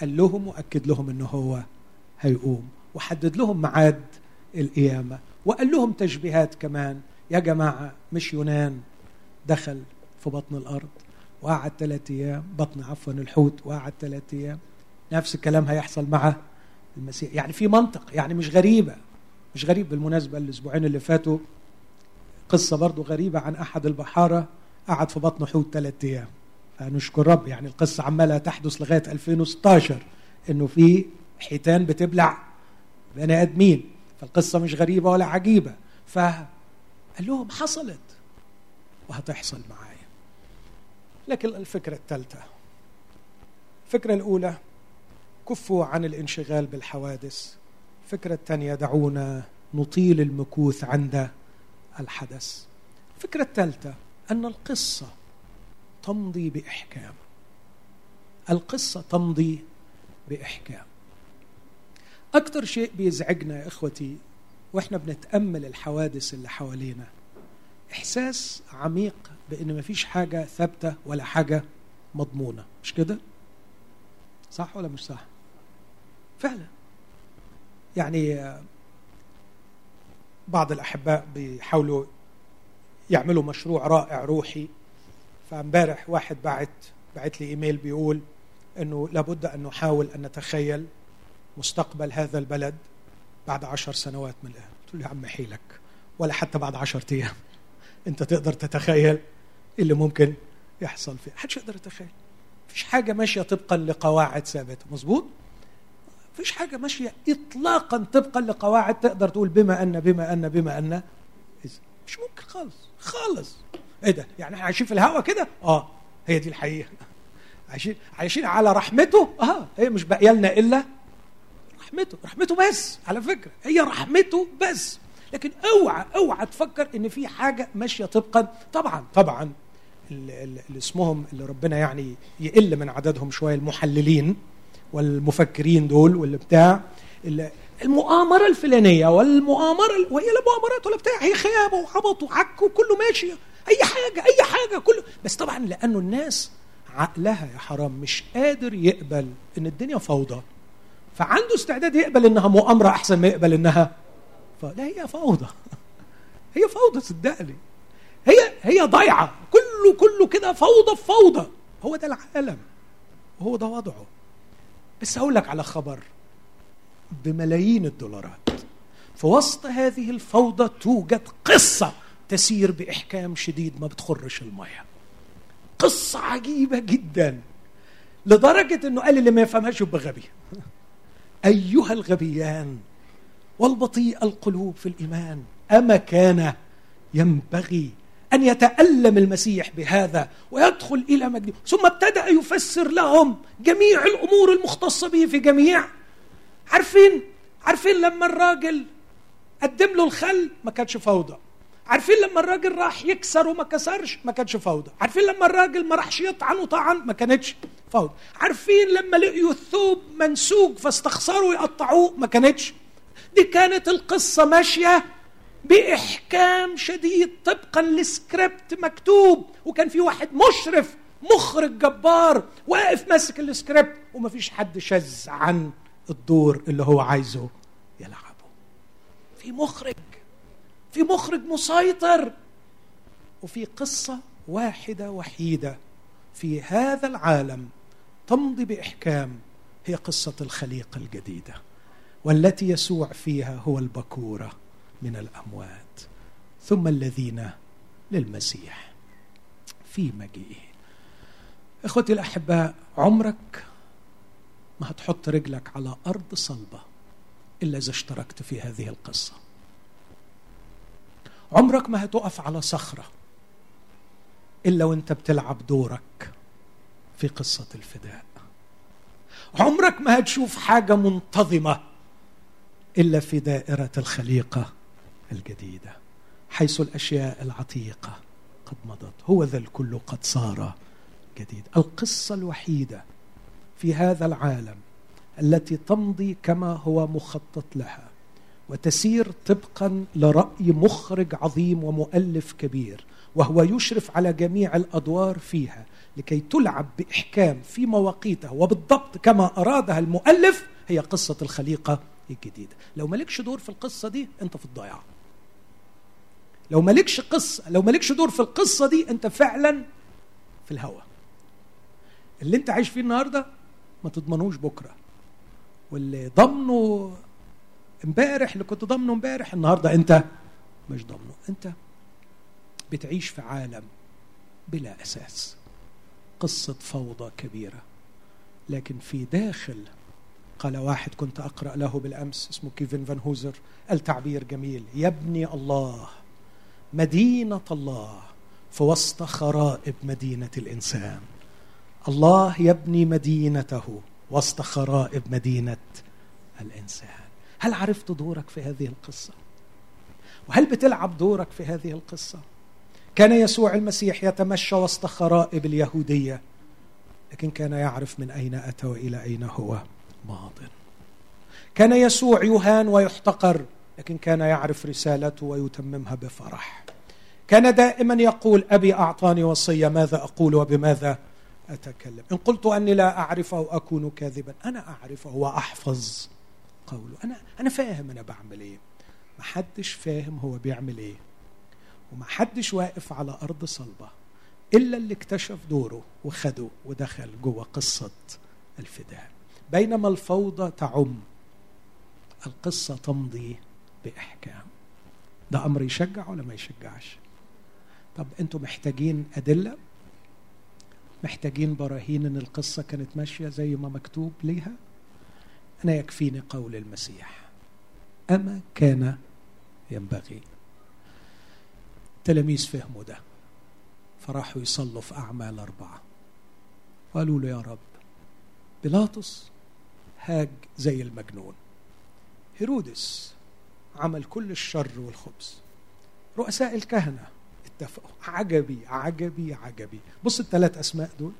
Speaker 1: قال لهم وأكد لهم إنه هو هيقوم. وحدد لهم ميعاد القيامة. وقال لهم تشبيهات كمان. يا جماعة مش يونان دخل في بطن الأرض وقعد ثلاثة أيام. بطن عفوا الحوت وقعد ثلاثة أيام. نفس الكلام هيحصل مع المسيح. يعني في منطق يعني مش غريبة مش غريب بالمناسبة الأسبوعين اللي فاتوا. قصة برضو غريبة عن أحد البحارة. قعد في بطن حوت ثلاثة أيام. فنشكر رب. يعني القصة عمالة تحدث لغاية 2016 إنه في حيتان بتبلع بني آدمين فالقصة مش غريبة ولا عجيبة. فقال لهم حصلت وهتحصل معايا. لكن الفكرة الثالثة الفكرة الأولى كفوا عن الانشغال بالحوادث. الفكرة الثانية دعونا نطيل المكوث عند الحدث. الفكرة الثالثة أن القصة تمضي بإحكام. القصة تمضي بإحكام. أكثر شيء بيزعجنا يا إخوتي وإحنا بنتأمل الحوادث اللي حوالينا إحساس عميق بإن مفيش حاجة ثابتة ولا حاجة مضمونة. مش كده؟ صح ولا مش صح؟ فعلا. يعني بعض الأحباء بيحاولوا يعملوا مشروع رائع روحي فامبارح واحد بعت بعت لي إيميل بيقول إنه لابد أن نحاول أن نتخيل مستقبل هذا البلد بعد عشر سنوات من الآن. قلت له يا عم حيلك ولا حتى بعد عشر أيام. أنت تقدر تتخيل اللي ممكن يحصل فيه حدش يقدر يتخيل. مفيش حاجة ماشية طبقا لقواعد ثابتة. مظبوط؟ مفيش حاجة ماشية اطلاقا طبقا لقواعد تقدر تقول بما أن بما أن بما أن. مش ممكن خالص خالص. إيه ده؟ يعني إحنا عايشين في الهواء كده؟ آه هي دي الحقيقة. [laughs] عايشين عايشين على رحمته؟ آه هي مش باقيه لنا إلا رحمته رحمته بس على فكرة هي رحمته بس. لكن أوعى أوعى تفكر إن في حاجة ماشية طبقا. طبعا طبعا اللي اسمهم اللي ربنا يعني يقل من عددهم شوية المحللين والمفكرين دول واللي بتاع المؤامرة الفلانية والمؤامرة وهي لا مؤامرات ولا بتاع هي خيابه وعبط وعك وكله ماشي. أي حاجة أي حاجة كله. بس طبعا لأنه الناس عقلها يا حرام مش قادر يقبل إن الدنيا فوضى. فعنده استعداد يقبل إنها مؤامرة أحسن ما يقبل إنها لا هي فوضى. [laughs] هي فوضى صدقني. هي هي ضيعه كله كله كده فوضى فوضى. هو ده العالم. وهو ده وضعه. بس هقول لك على خبر بملايين الدولارات. في وسط هذه الفوضى توجد قصة تسير بإحكام شديد ما بتخرش المية. قصة عجيبة جدا لدرجة إنه قال اللي ما يفهمهاش يبقى غبي. أيها الغبيان والبطيء القلوب في الإيمان أما كان ينبغي أن يتألم المسيح بهذا ويدخل إلى مجده ثم ابتدأ يفسر لهم جميع الأمور المختصة به في جميع. عارفين؟ عارفين لما الراجل قدم له الخل ما كانش فوضى. عارفين لما الراجل راح يكسر وما كسرش؟ ما كانش فوضى. عارفين لما الراجل ما راحش يطعن وطعن؟ ما كانتش فوضى. عارفين لما لقيوا الثوب منسوج فاستخسروا يقطعوه؟ ما كانتش. دي كانت القصة ماشية بإحكام شديد طبقا لسكريبت مكتوب وكان في واحد مشرف مخرج جبار واقف ماسك السكريبت ومفيش حد شذ عن الدور اللي هو عايزه يلعبه. في مخرج في مخرج مسيطر. وفي قصة واحدة وحيدة في هذا العالم تمضي بإحكام هي قصة الخليقة الجديدة والتي يسوع فيها هو البكورة من الأموات ثم الذين للمسيح في مجيئه. إخوتي الأحباء عمرك ما هتحط رجلك على أرض صلبة إلا إذا اشتركت في هذه القصة. عمرك ما هتقف على صخرة إلا وأنت بتلعب دورك في قصة الفداء. عمرك ما هتشوف حاجة منتظمة إلا في دائرة الخليقة الجديدة حيث الأشياء العتيقة قد مضت. هو ذا الكل قد صار جديد. القصة الوحيدة في هذا العالم التي تمضي كما هو مخطط لها وتسير طبقا لرأي مخرج عظيم ومؤلف كبير وهو يشرف على جميع الأدوار فيها لكي تلعب بإحكام في مواقيتها وبالضبط كما أرادها المؤلف هي قصة الخليقة الجديدة. لو مالكش دور في القصة دي أنت في الضياع. لو مالكش قصه لو مالكش دور في القصة دي أنت فعلا في الهوى. اللي أنت عايش فيه النهارده ما تضمنوش بكرة. واللي ضمنه امبارح اللي كنت ضامنه امبارح النهارده انت مش ضامنه. انت بتعيش في عالم بلا أساس. قصة فوضى كبيرة. لكن في داخل قال واحد كنت أقرأ له بالأمس اسمه كيفن فان هوزر التعبير جميل. يبني الله مدينة الله في وسط خرائب مدينة الإنسان. الله يبني مدينته وسط خرائب مدينة الإنسان. هل عرفت دورك في هذه القصة؟ وهل بتلعب دورك في هذه القصة؟ كان يسوع المسيح يتمشى وسط خرائب اليهودية لكن كان يعرف من أين أتى وإلى أين هو؟ ماض. كان يسوع يهان ويحتقر لكن كان يعرف رسالته ويتممها بفرح. كان دائما يقول أبي أعطاني وصية ماذا أقول وبماذا أتكلم؟ إن قلت أني لا اعرفه أكون كاذبا أنا اعرفه واحفظ قوله. أنا أنا فاهم أنا بعمل إيه. ما حدش فاهم هو بيعمل إيه. وما حدش واقف على أرض صلبة إلا اللي اكتشف دوره وخده ودخل جوه قصة الفداء. بينما الفوضى تعم. القصة تمضي بإحكام. ده أمر يشجع ولا ما يشجعش؟ طب أنتم محتاجين أدلة؟ محتاجين براهين إن القصة كانت ماشية زي ما مكتوب ليها؟ أنا يكفيني قول المسيح. أما كان ينبغي. التلاميذ فهموا ده. فراحوا يصلوا في أعمال أربعة. قالوا له يا رب بيلاطس هاج زي المجنون. هيرودس عمل كل الشر والخبز. رؤساء الكهنة اتفقوا. عجبي عجبي عجبي. بص الثلاث أسماء دول.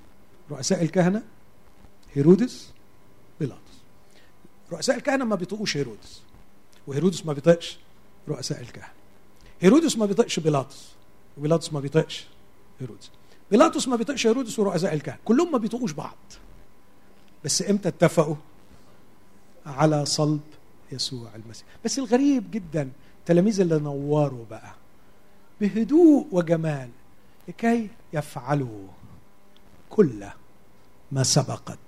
Speaker 1: رؤساء الكهنة هيرودس بيلاطس. رؤساء الكهنة ما بيطقوش هيرودس وهيرودس ما بيطقش رؤساء الكهنة. هيرودس ما بيطقش بيلاطس وبيلاطس ما بيطقش هيرودس. بيلاطس ما بيطقش هيرودس ورؤساء الكهنة. كلهم ما بيطقوش بعض. بس إمتى اتفقوا؟ على صلب يسوع المسيح. بس الغريب جدا التلاميذ اللي نوروا بقى بهدوء وجمال لكي يفعلوا كل ما سبقت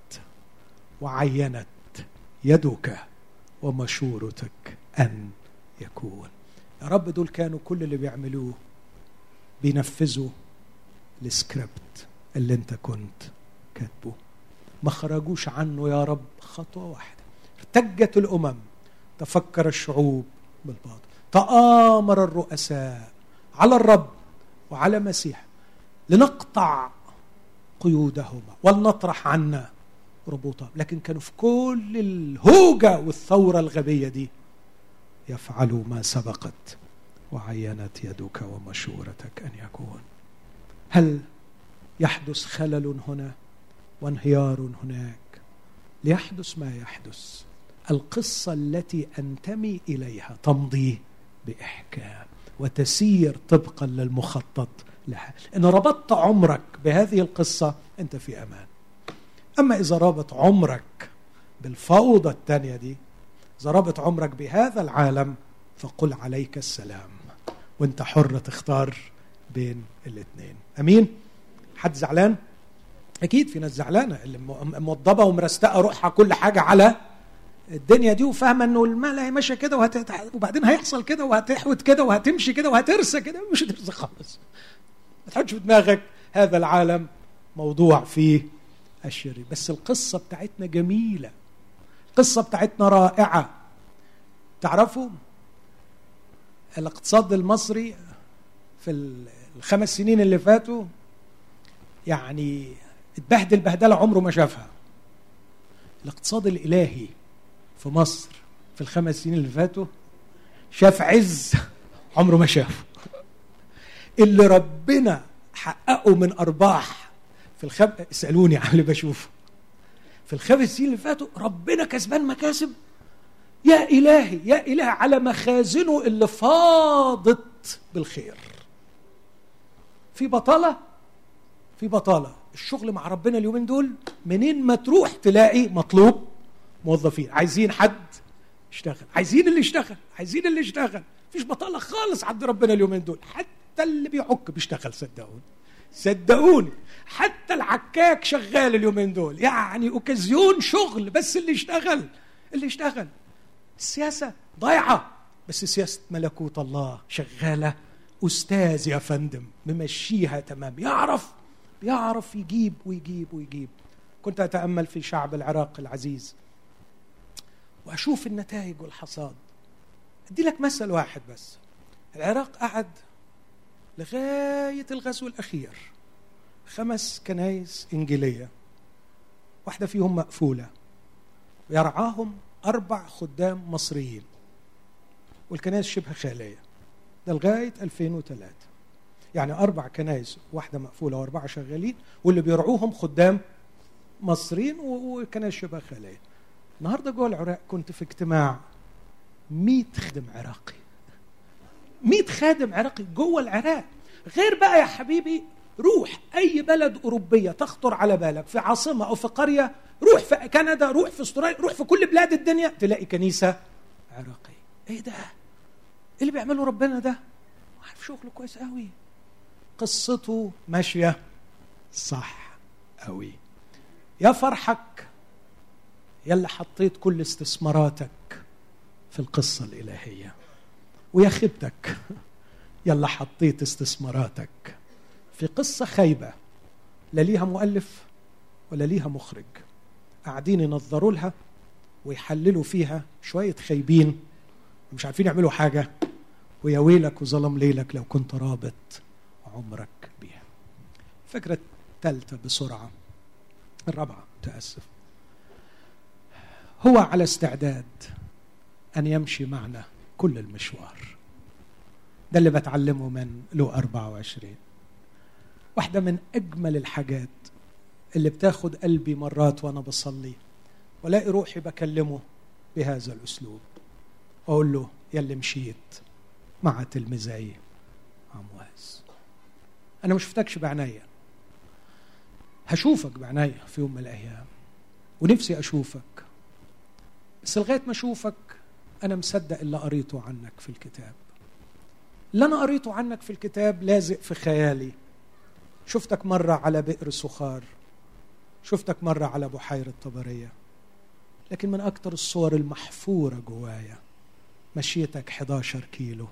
Speaker 1: وعينت يدك ومشورتك أن يكون. يا رب دول كانوا كل اللي بيعملوه بينفذوا السكريبت اللي انت كنت كاتبه. ما خرجوش عنه يا رب خطوة واحدة. ارتجت الأمم تفكر الشعوب بالباطل تآمر الرؤساء على الرب وعلى مسيح لنقطع قيودهما ولنطرح عنا ربوطهم لكن كانوا في كل الهوجة والثورة الغبية دي يفعلوا ما سبقت. وعينت يدك ومشورتك أن يكون. هل يحدث خلل هنا وانهيار هناك؟ ليحدث ما يحدث. القصة التي أنتمي إليها تمضي بإحكام وتسير طبقا للمخطط لها. إن ربطت عمرك بهذه القصة أنت في أمان. أما إذا رابط عمرك بالفوضى الثانية دي إذا رابط عمرك بهذا العالم فقل عليك السلام. وأنت حر تختار بين الاثنين أمين؟ حد زعلان؟ أكيد في ناس زعلانة اللي موضبة ومرستقة روحها كل حاجة على الدنيا دي وفاهمة إنه المال هي ماشيه كده وهت... وبعدين هيحصل كده وهتحوت كده وهتمشي كده وهترسى كده. مش هترسى خالص. ما تحطش في دماغك هذا العالم موضوع في الشرير. بس القصة بتاعتنا جميلة. القصة بتاعتنا رائعة. تعرفوا الاقتصاد المصري في الخمس سنين اللي فاتوا يعني اتبهدل بهدلة عمره ما شافها. الاقتصاد الإلهي في مصر في الخمس سنين اللي فاتوا شاف عز عمره ما شافه. اللي ربنا حققه من أرباح في الخم... اسألوني [laughs] عن اللي بشوفه. في الخمس سنين اللي فاتوا ربنا كسبان مكاسب. يا إلهي يا إلهي على مخازنه اللي فاضت بالخير. في بطالة؟ في بطالة. الشغل مع ربنا اليومين دول منين ما تروح تلاقي مطلوب موظفين. عايزين حد يشتغل. عايزين اللي يشتغل. عايزين اللي يشتغل. مفيش بطالة خالص عند ربنا اليومين دول. حتى اللي بيعك بيشتغل صدقوني. صدقوني. حتى العكاك شغال اليومين دول. يعني أوكازيون شغل بس اللي يشتغل اللي يشتغل السياسة ضايعة. بس سياسة ملكوت الله شغالة. أستاذ يا فندم ممشيها تمام. يعرف يعرف يجيب ويجيب ويجيب. كنت أتأمل في شعب العراق العزيز. وأشوف النتائج والحصاد. أدي لك مثل واحد بس. العراق قعد لغاية الغزو الأخير. خمس كنايس إنجيلية. واحدة فيهم مقفولة. ويرعاهم أربع خدام مصريين. والكنائس شبه خالية. ده لغاية 2003 يعني أربع كنائس واحدة مقفولة وأربعة شغالين واللي بيرعوهم خدام مصريين وكنائس شبه خالية. النهارده جوه العراق كنت في اجتماع 100 خادم عراقي. 100 خادم عراقي جوه العراق. غير بقى يا حبيبي روح أي بلد أوروبية تخطر على بالك في عاصمة أو في قرية روح في كندا روح في أستراليا روح في كل بلاد الدنيا تلاقي كنيسة عراقية. إيه ده؟ إيه اللي بيعمله ربنا ده؟ عارف شغله كويس قوي قصته ماشية صح قوي يا فرحك يا اللي حطيت كل استثماراتك في القصة الإلهية. ويا خيبتك. اللي حطيت استثماراتك. في قصة خايبة لا ليها مؤلف ولا ليها مخرج. قاعدين ينظروا لها ويحللوا فيها شوية خايبين مش عارفين يعملوا حاجة. ويا ويلك وظلم ليلك لو كنت رابط عمرك بيها. الفكرة الثالثة بسرعة. الرابعة تأسف. هو على استعداد أن يمشي معنا. كل المشوار. ده اللي بتعلمه من لو 24 واحدة من أجمل الحاجات اللي بتاخد قلبي مرات وأنا بصلي ولاقي روحي بكلمه بهذا الأسلوب. أقول له يا اللي مشيت. مع تلميذي عمواس. أنا ما شفتكش بعناية. هشوفك بعناية في يوم من الأيام. ونفسي أشوفك. بس لغاية ما أشوفك أنا مصدق اللي قريته عنك في الكتاب. اللي أنا قريته عنك في الكتاب لازق في خيالي. شفتك مرة على بئر سخار شفتك مرة على بحيرة طبرية لكن من أكثر الصور المحفورة جوايا مشيتك 11 كيلو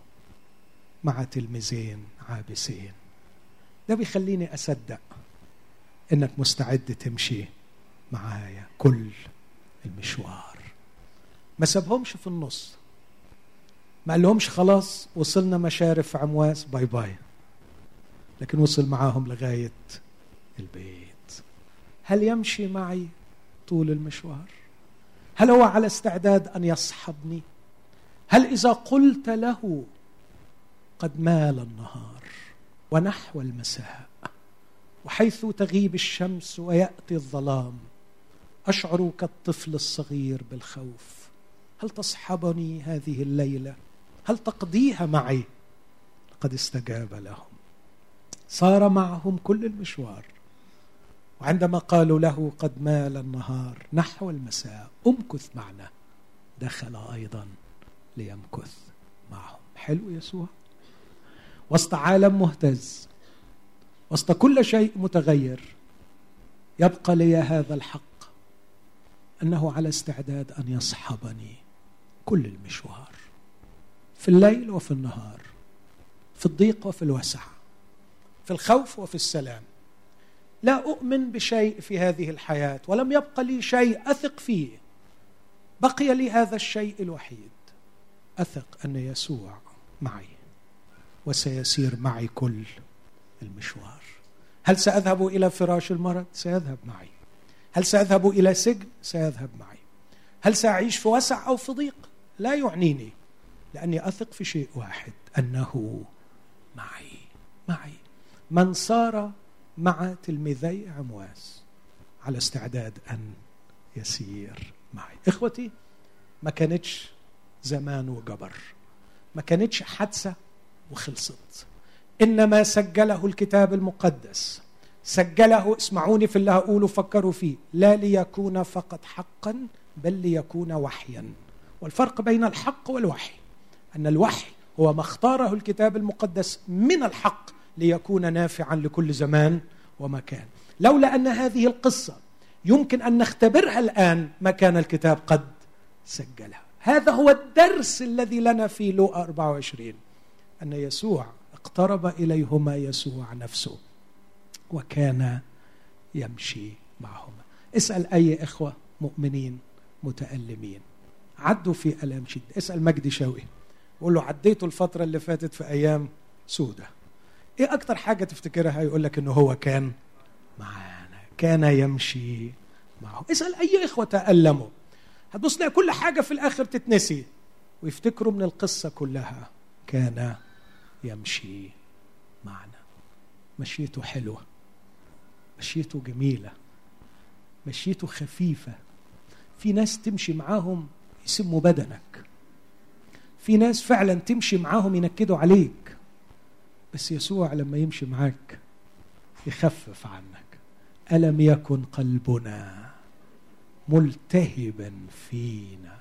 Speaker 1: مع تلميذين عابسين. ده بيخليني أصدق إنك مستعد تمشي معايا كل المشوار. ما سابهمش في النص. ما قالهمش خلاص وصلنا مشارف عمواس باي باي. لكن وصل معاهم لغاية البيت. هل يمشي معي طول المشوار؟ هل هو على استعداد أن يصحبني؟ هل إذا قلت له قد مال النهار ونحو المساء وحيث تغيب الشمس ويأتي الظلام أشعر كالطفل الصغير بالخوف هل تصحبني هذه الليلة؟ هل تقضيها معي؟ قد استجاب لهم. صار معهم كل المشوار. وعندما قالوا له قد مال النهار نحو المساء امكث معنا. دخل أيضا ليمكث معهم. حلو يسوع. وسط عالم مهتز وسط كل شيء متغير يبقى لي هذا الحق أنه على استعداد أن يصحبني. كل المشوار في الليل وفي النهار في الضيق وفي الوسع في الخوف وفي السلام. لا أؤمن بشيء في هذه الحياة ولم يبق لي شيء أثق فيه. بقي لي هذا الشيء الوحيد أثق أن يسوع معي وسيسير معي كل المشوار. هل سأذهب إلى فراش المرض؟ سيذهب معي. هل سأذهب إلى سجن؟ سيذهب معي. هل سأعيش في وسع أو في ضيق؟ لا يعنيني لأني أثق في شيء واحد أنه معي معي. من صار مع تلميذي عمواس على استعداد أن يسير معي. إخوتي ما كانتش زمان وجبر ما كانتش حادثة وخلصت. إنما سجله الكتاب المقدس. سجله اسمعوني في اللي هقوله فكروا فيه. لا ليكون فقط حقا بل ليكون وحيا. والفرق بين الحق والوحي أن الوحي هو ما اختاره الكتاب المقدس من الحق ليكون نافعا لكل زمان ومكان. لولا أن هذه القصة يمكن أن نختبرها الآن ما كان الكتاب قد سجلها. هذا هو الدرس الذي لنا في لوقا 24 أن يسوع اقترب إليهما يسوع نفسه وكان يمشي معهما. اسأل أي إخوة مؤمنين متألمين. عدوا في الام شده اسأل مجدي شوقي. قول له عديتوا الفترة اللي فاتت في أيام سودة. إيه أكتر حاجة تفتكرها؟ يقول لك إنه هو كان معانا كان يمشي معه. اسأل أي إخوة تألموا. هتبص تلاقي كل حاجة في الآخر تتنسي. ويفتكروا من القصة كلها كان يمشي معنا. مشيته حلوة. مشيته جميلة. مشيته خفيفة. في ناس تمشي معاهم يسموا بدنك. في ناس فعلا تمشي معاهم ينكدوا عليك بس يسوع لما يمشي معاك يخفف عنك. ألم يكن قلبنا ملتهبا فينا؟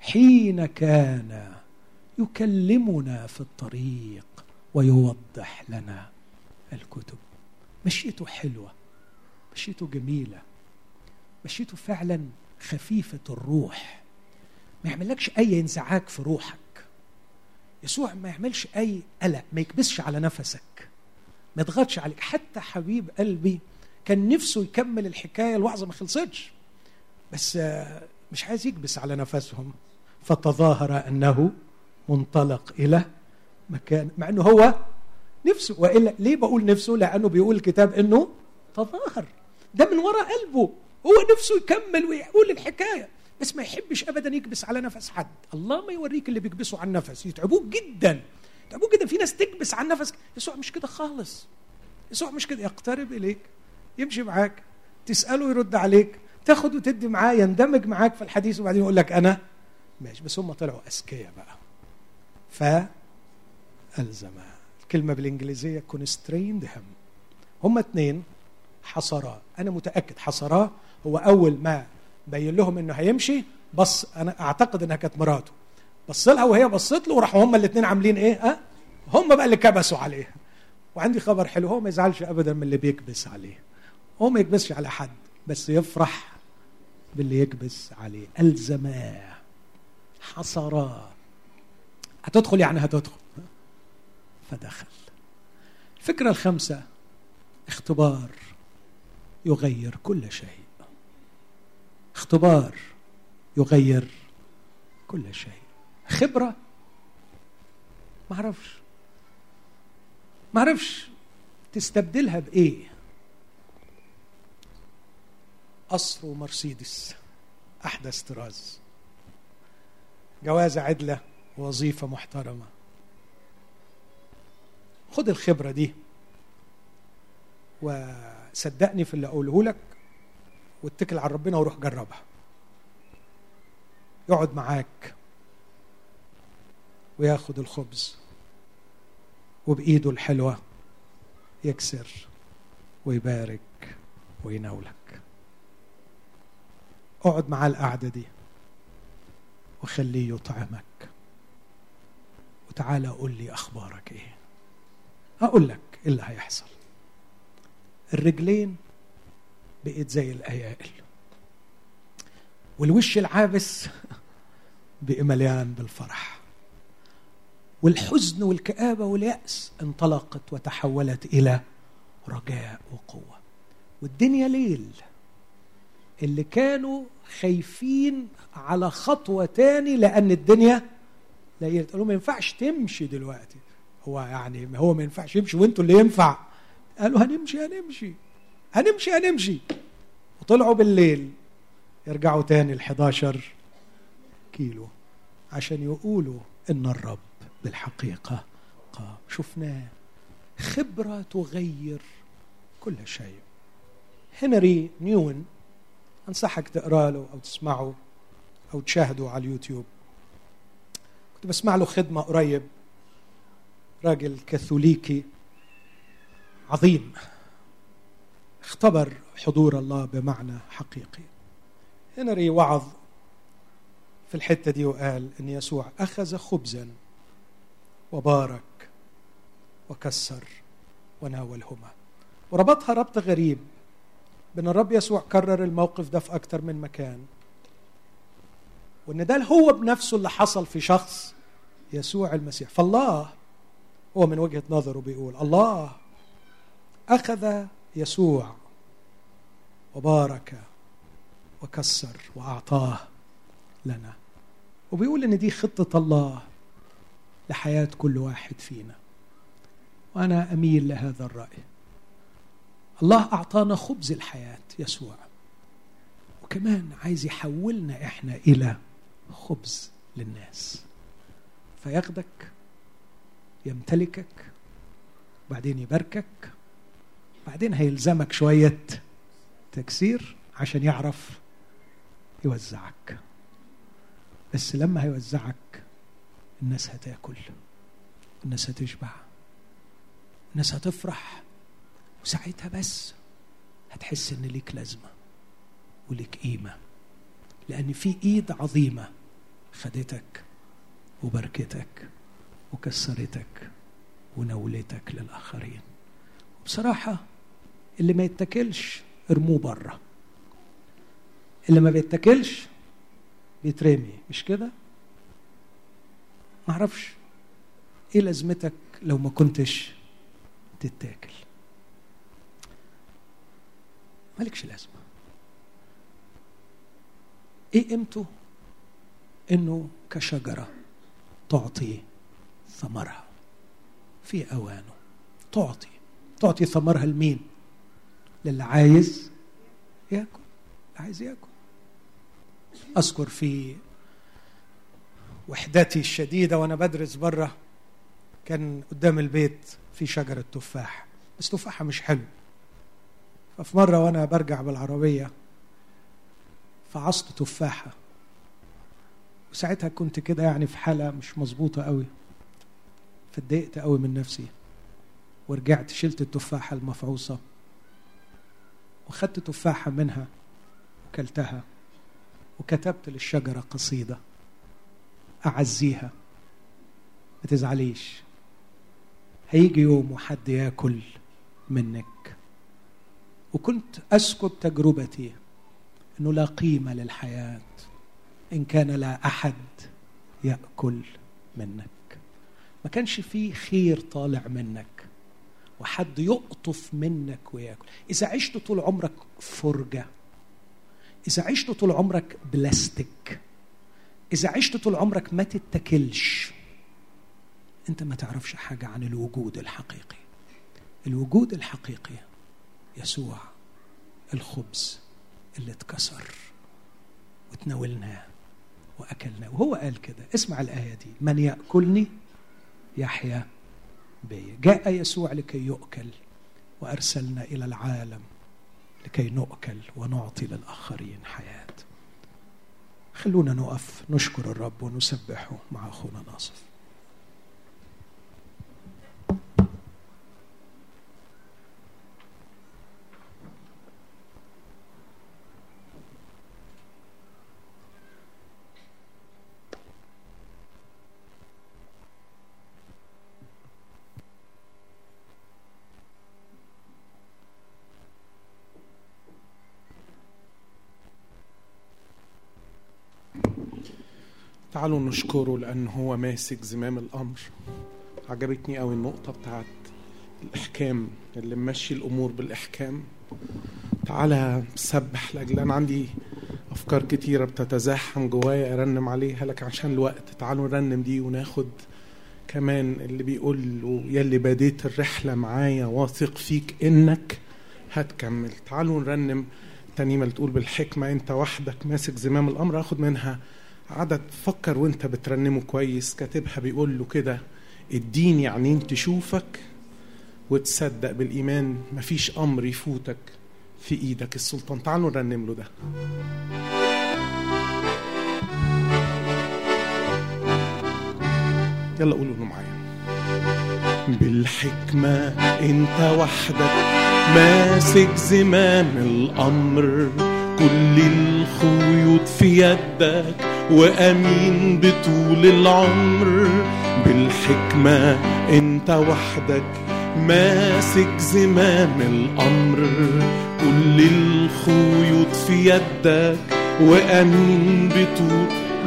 Speaker 1: حين كان يكلمنا في الطريق ويوضح لنا الكتب. مشيته حلوة مشيته جميلة مشيته فعلا خفيفة الروح. ما يعملكش أي انزعاج في روحك. يسوع ما يعملش أي قلق ما يكبسش على نفسك. ما يضغطش عليك. حتى حبيب قلبي كان نفسه يكمل الحكاية الوعظه ما خلصتش. بس مش عايز يكبس على نفسهم. فتظاهر أنه منطلق إلى مكان مع إنه هو نفسه. وإلا ليه بقول نفسه؟ لأنه بيقول الكتاب إنه تظاهر. ده من وراء قلبه. هو نفسه يكمل ويقول الحكاية. بس ما يحبش ابدا يكبس على نفس حد. الله ما يوريك اللي بيكبسوا على النفس يتعبوك جدا. يتعبوك جدا. في ناس تكبس على النفس يسوع مش كده خالص. يسوع مش كده. يقترب إليك. يمشي معاك. تسأله يرد عليك. تاخد وتدي معاه. يندمج معاك في الحديث. وبعدين يقول لك أنا. ماشي. بس هم طلعوا أذكياء بقى. فألزم الكلمة بالإنجليزية constrained him. هم اثنين حصراه أنا متأكد حصراه هو أول ما بين لهم إنه هيمشي بص أنا أعتقد إنها كانت مراته. بص لها وهي بصت له وراحوا هم الاثنين عاملين إيه؟ أه؟ هم بقى اللي كبسوا عليه. وعندي خبر حلو هو ما يزعلش أبدا من اللي بيكبس عليه. هو ما يكبسش على حد بس يفرح باللي يكبس عليه. ألزماه حصراه هتدخل يعني هتدخل. فدخل. الفكرة الخامسة اختبار يغير كل شيء. اختبار يغير كل شيء. خبرة؟ ما أعرفش. ما أعرفش. تستبدلها بإيه؟ قصر ومرسيدس. أحدث طراز. جوازة عدلة وظيفة محترمة. خد الخبرة دي وصدقني في اللي أقوله لك واتكل على ربنا وروح جربها. يقعد معاك وياخد الخبز وبإيده الحلوة يكسر ويبارك ويناولك. اقعد معاه القعدة دي وخليه يطعمك. وتعالى قول لي أخبارك إيه. أقول لك إيه اللي هيحصل. الرجلين بقت زي الأيائل. والوش العابس بقى مليان بالفرح. والحزن والكآبة واليأس انطلقت وتحولت إلى رجاء وقوة. والدنيا ليل. اللي كانوا خايفين على خطوة تاني لأن الدنيا ليل قالوا ما ينفعش تمشي دلوقتي. هو يعني هو ما ينفعش يمشي وانتوا اللي ينفع. قالوا هنمشي هنمشي. هنمشي هنمشي. وطلعوا بالليل. يرجعوا تاني ال 11 كيلو عشان يقولوا إن الرب بالحقيقة قام. شفناه. خبرة تغير كل شيء. هنري نيون أنصحك تقرأ له أو تسمعه أو تشاهده على اليوتيوب. كنت بسمع له خدمة قريب. راجل كاثوليكي عظيم. اختبر حضور الله بمعنى حقيقي. هنري وعظ في الحتة دي وقال إن يسوع أخذ خبزا وبارك وكسر وناولهما. وربطها ربط غريب بأن الرب يسوع كرر الموقف ده في أكثر من مكان وأن ده هو بنفسه اللي حصل في شخص يسوع المسيح. فالله هو من وجهة نظره بيقول الله أخذ يسوع وبارك وكسر وأعطاه لنا. وبيقول إن دي خطة الله لحياة كل واحد فينا. وأنا أميل لهذا الرأي. الله أعطانا خبز الحياة يسوع. وكمان عايز يحولنا إحنا إلى خبز للناس. فياخدك يمتلكك بعدين يباركك بعدين هيلزمك شوية تكسير عشان يعرف يوزعك. بس لما هيوزعك الناس هتاكل الناس هتشبع الناس هتفرح وساعتها بس هتحس إن ليك لازمة وليك قيمة لأن في إيد عظيمة خدتك وبركتك وكسرتك ونولتك للآخرين. بصراحه اللي ما يتكلش ارموه بره. اللي ما بيتكلش بيترمي مش كده؟ معرفش إيه لازمتك لو ما كنتش تتاكل؟ مالكش لازمة. إيه قيمته؟ انه كشجرة تعطي ثمرها. في اوانه. تعطي. تعطي ثمرها لمين؟ للي عايز ياكل اللي عايز ياكل. أذكر في وحدتي الشديدة وأنا بدرس بره كان قدام البيت في شجرة تفاح بس تفاحه مش حلو. ففي مرة وأنا برجع بالعربية فعصت تفاحة. وساعتها كنت كده يعني في حالة مش مظبوطة قوي فاتضايقت قوي من نفسي. ورجعت شلت التفاحة المفعوصة. وخدت تفاحة منها وكلتها وكتبت للشجرة قصيدة أعزيها ما تزعليش. هيجي يوم وحد ياكل منك. وكنت أسكب تجربتي أنه لا قيمة للحياة. إن كان لا أحد يأكل منك. ما كانش فيه خير طالع منك. وحد يقطف منك وياكل. إذا عشت طول عمرك فرجة إذا عشت طول عمرك بلاستيك إذا عشت طول عمرك ما تتكلش أنت ما تعرفش حاجة عن الوجود الحقيقي. الوجود الحقيقي يسوع الخبز اللي اتكسر وتناولناه وأكلناه. وهو قال كده. اسمع الآية دي. من يأكلني؟ يحيا بي جاء يسوع لكي يؤكل وأرسلنا إلى العالم لكي نؤكل ونعطي للآخرين حياة. خلونا نقف نشكر الرب ونسبحه مع أخونا ناصف.
Speaker 2: تعالوا نشكره لأن هو ماسك زمام الأمر. عجبتني قوي النقطة بتاعت الإحكام اللي ممشي الأمور بالإحكام. تعالى سبح لأجل أنا عندي أفكار كتيرة بتتزاحم جوايا أرنم عليها لكن عشان الوقت تعالوا نرنم دي وناخد كمان اللي بيقول له يلي بديت الرحلة معايا واثق فيك إنك هتكمل. تعالوا نرنم ترنيمه اللي تقول بالحكمة أنت وحدك ماسك زمام الأمر آخد منها عدد فكر وانت بترنمه كويس كاتبها بيقول له كده اديني عينين تشوفك وتصدق بالإيمان مفيش أمر يفوتك في إيدك. السلطان تعالوا نرنم له ده. يلا قولوا له معايا. بالحكمة انت وحدك ماسك زمام الأمر. كل الخيوط في يدك وأمين بطول العمر. بالحكمة أنت وحدك ماسك زمام الأمر. كل الخيوط في يدك وأمين بطول.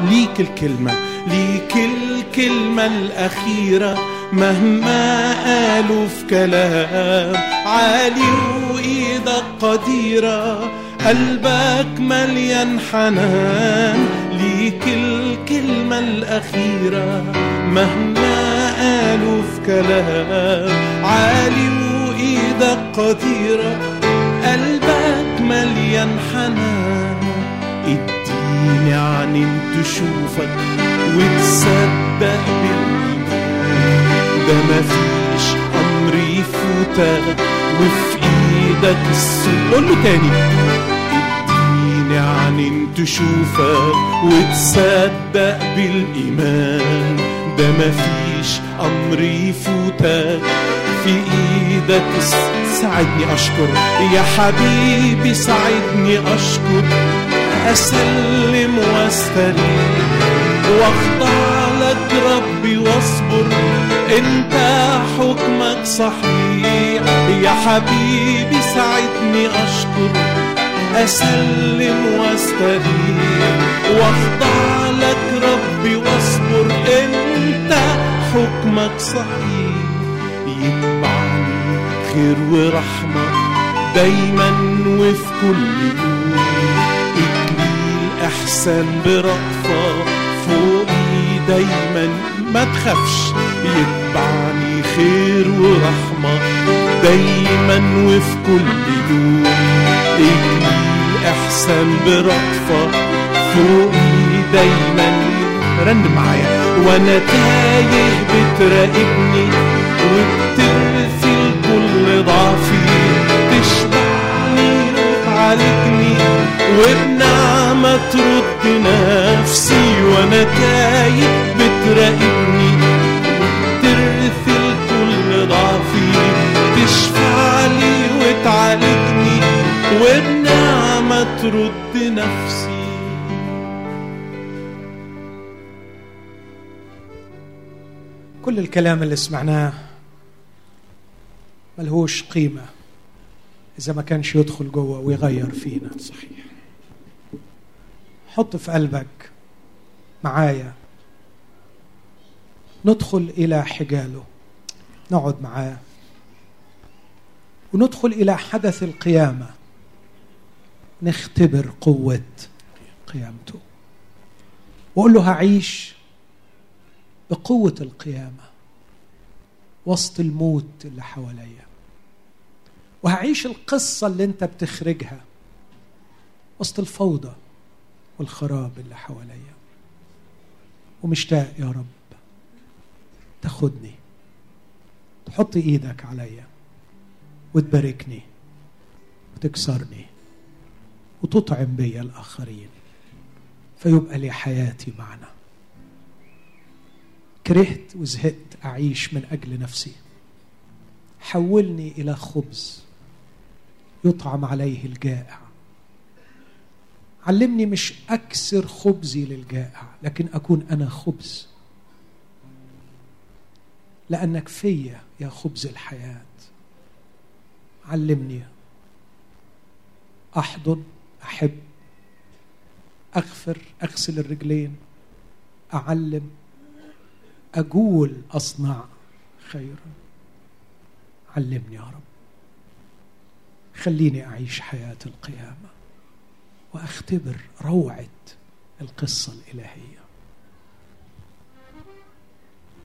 Speaker 2: ليك الكلمة ليك الكلمة الأخيرة. مهما قالوا في كلام عالي وايدك قديرة. قلبك مليان حنان ليك الكلمة الأخيرة مهما قالوا في كلام عالي وايدك قديره قلبك مليان حنان اديني عينين تشوفك وتصدق بالإيمان. ده مفيش أمر يفوتك وفي إيدك السلطان قول له تاني. عينين تشوفك وتصدق بالإيمان. ده مفيش أمر يفوتك. في إيدك ساعدني أشكر. يا حبيبي ساعدني أشكر. أسلم واستريح وأخضع لك ربي واصبر. أنت حكمك صحيح. يا حبيبي ساعدني أشكر. أسلم واستريح واخضع لك ربي واصبر أنت حكمك صحيح. يتبعني خير ورحمة دايما وفي كل يوم. إكليل إحسان برأفة فوقي دايما ما تخافش. يتبعني خير ورحمة دايما وفي كل يوم. إكليل إحسان برأفة فوقي دايما. رن معايا. وأنا تايه بتراقبني وبتغفل كل ضعفي. تشبعني وتعالجني وبنعمة ترد نفسي. وأنا تايه ترد نفسي.
Speaker 1: كل الكلام اللي سمعناه ملهوش قيمة. إذا ما كانش يدخل جوه ويغير فينا
Speaker 2: صحيح.
Speaker 1: حط في قلبك معايا. ندخل إلى حجاله. نقعد معاه. وندخل إلى حدث القيامة. نختبر قوة قيامته. وأقول له هعيش بقوة القيامة وسط الموت اللي حواليا. وهعيش القصة اللي أنت بتخرجها وسط الفوضى والخراب اللي حواليا. ومشتاق يا رب تاخدني تحط إيدك عليا وتباركني وتكسرني. وتطعم بيا الآخرين فيبقى لي حياتي معنا. كرهت وزهقت أعيش من أجل نفسي. حولني إلى خبز يطعم عليه الجائع. علمني مش أكسر خبزي للجائع لكن أكون أنا خبز. لأنك فيا يا خبز الحياة. علمني أحضن أحب أغفر أغسل الرجلين أعلم اجول أصنع خيرا. علمني يا رب. خليني أعيش حياة القيامة وأختبر روعة القصة الإلهية.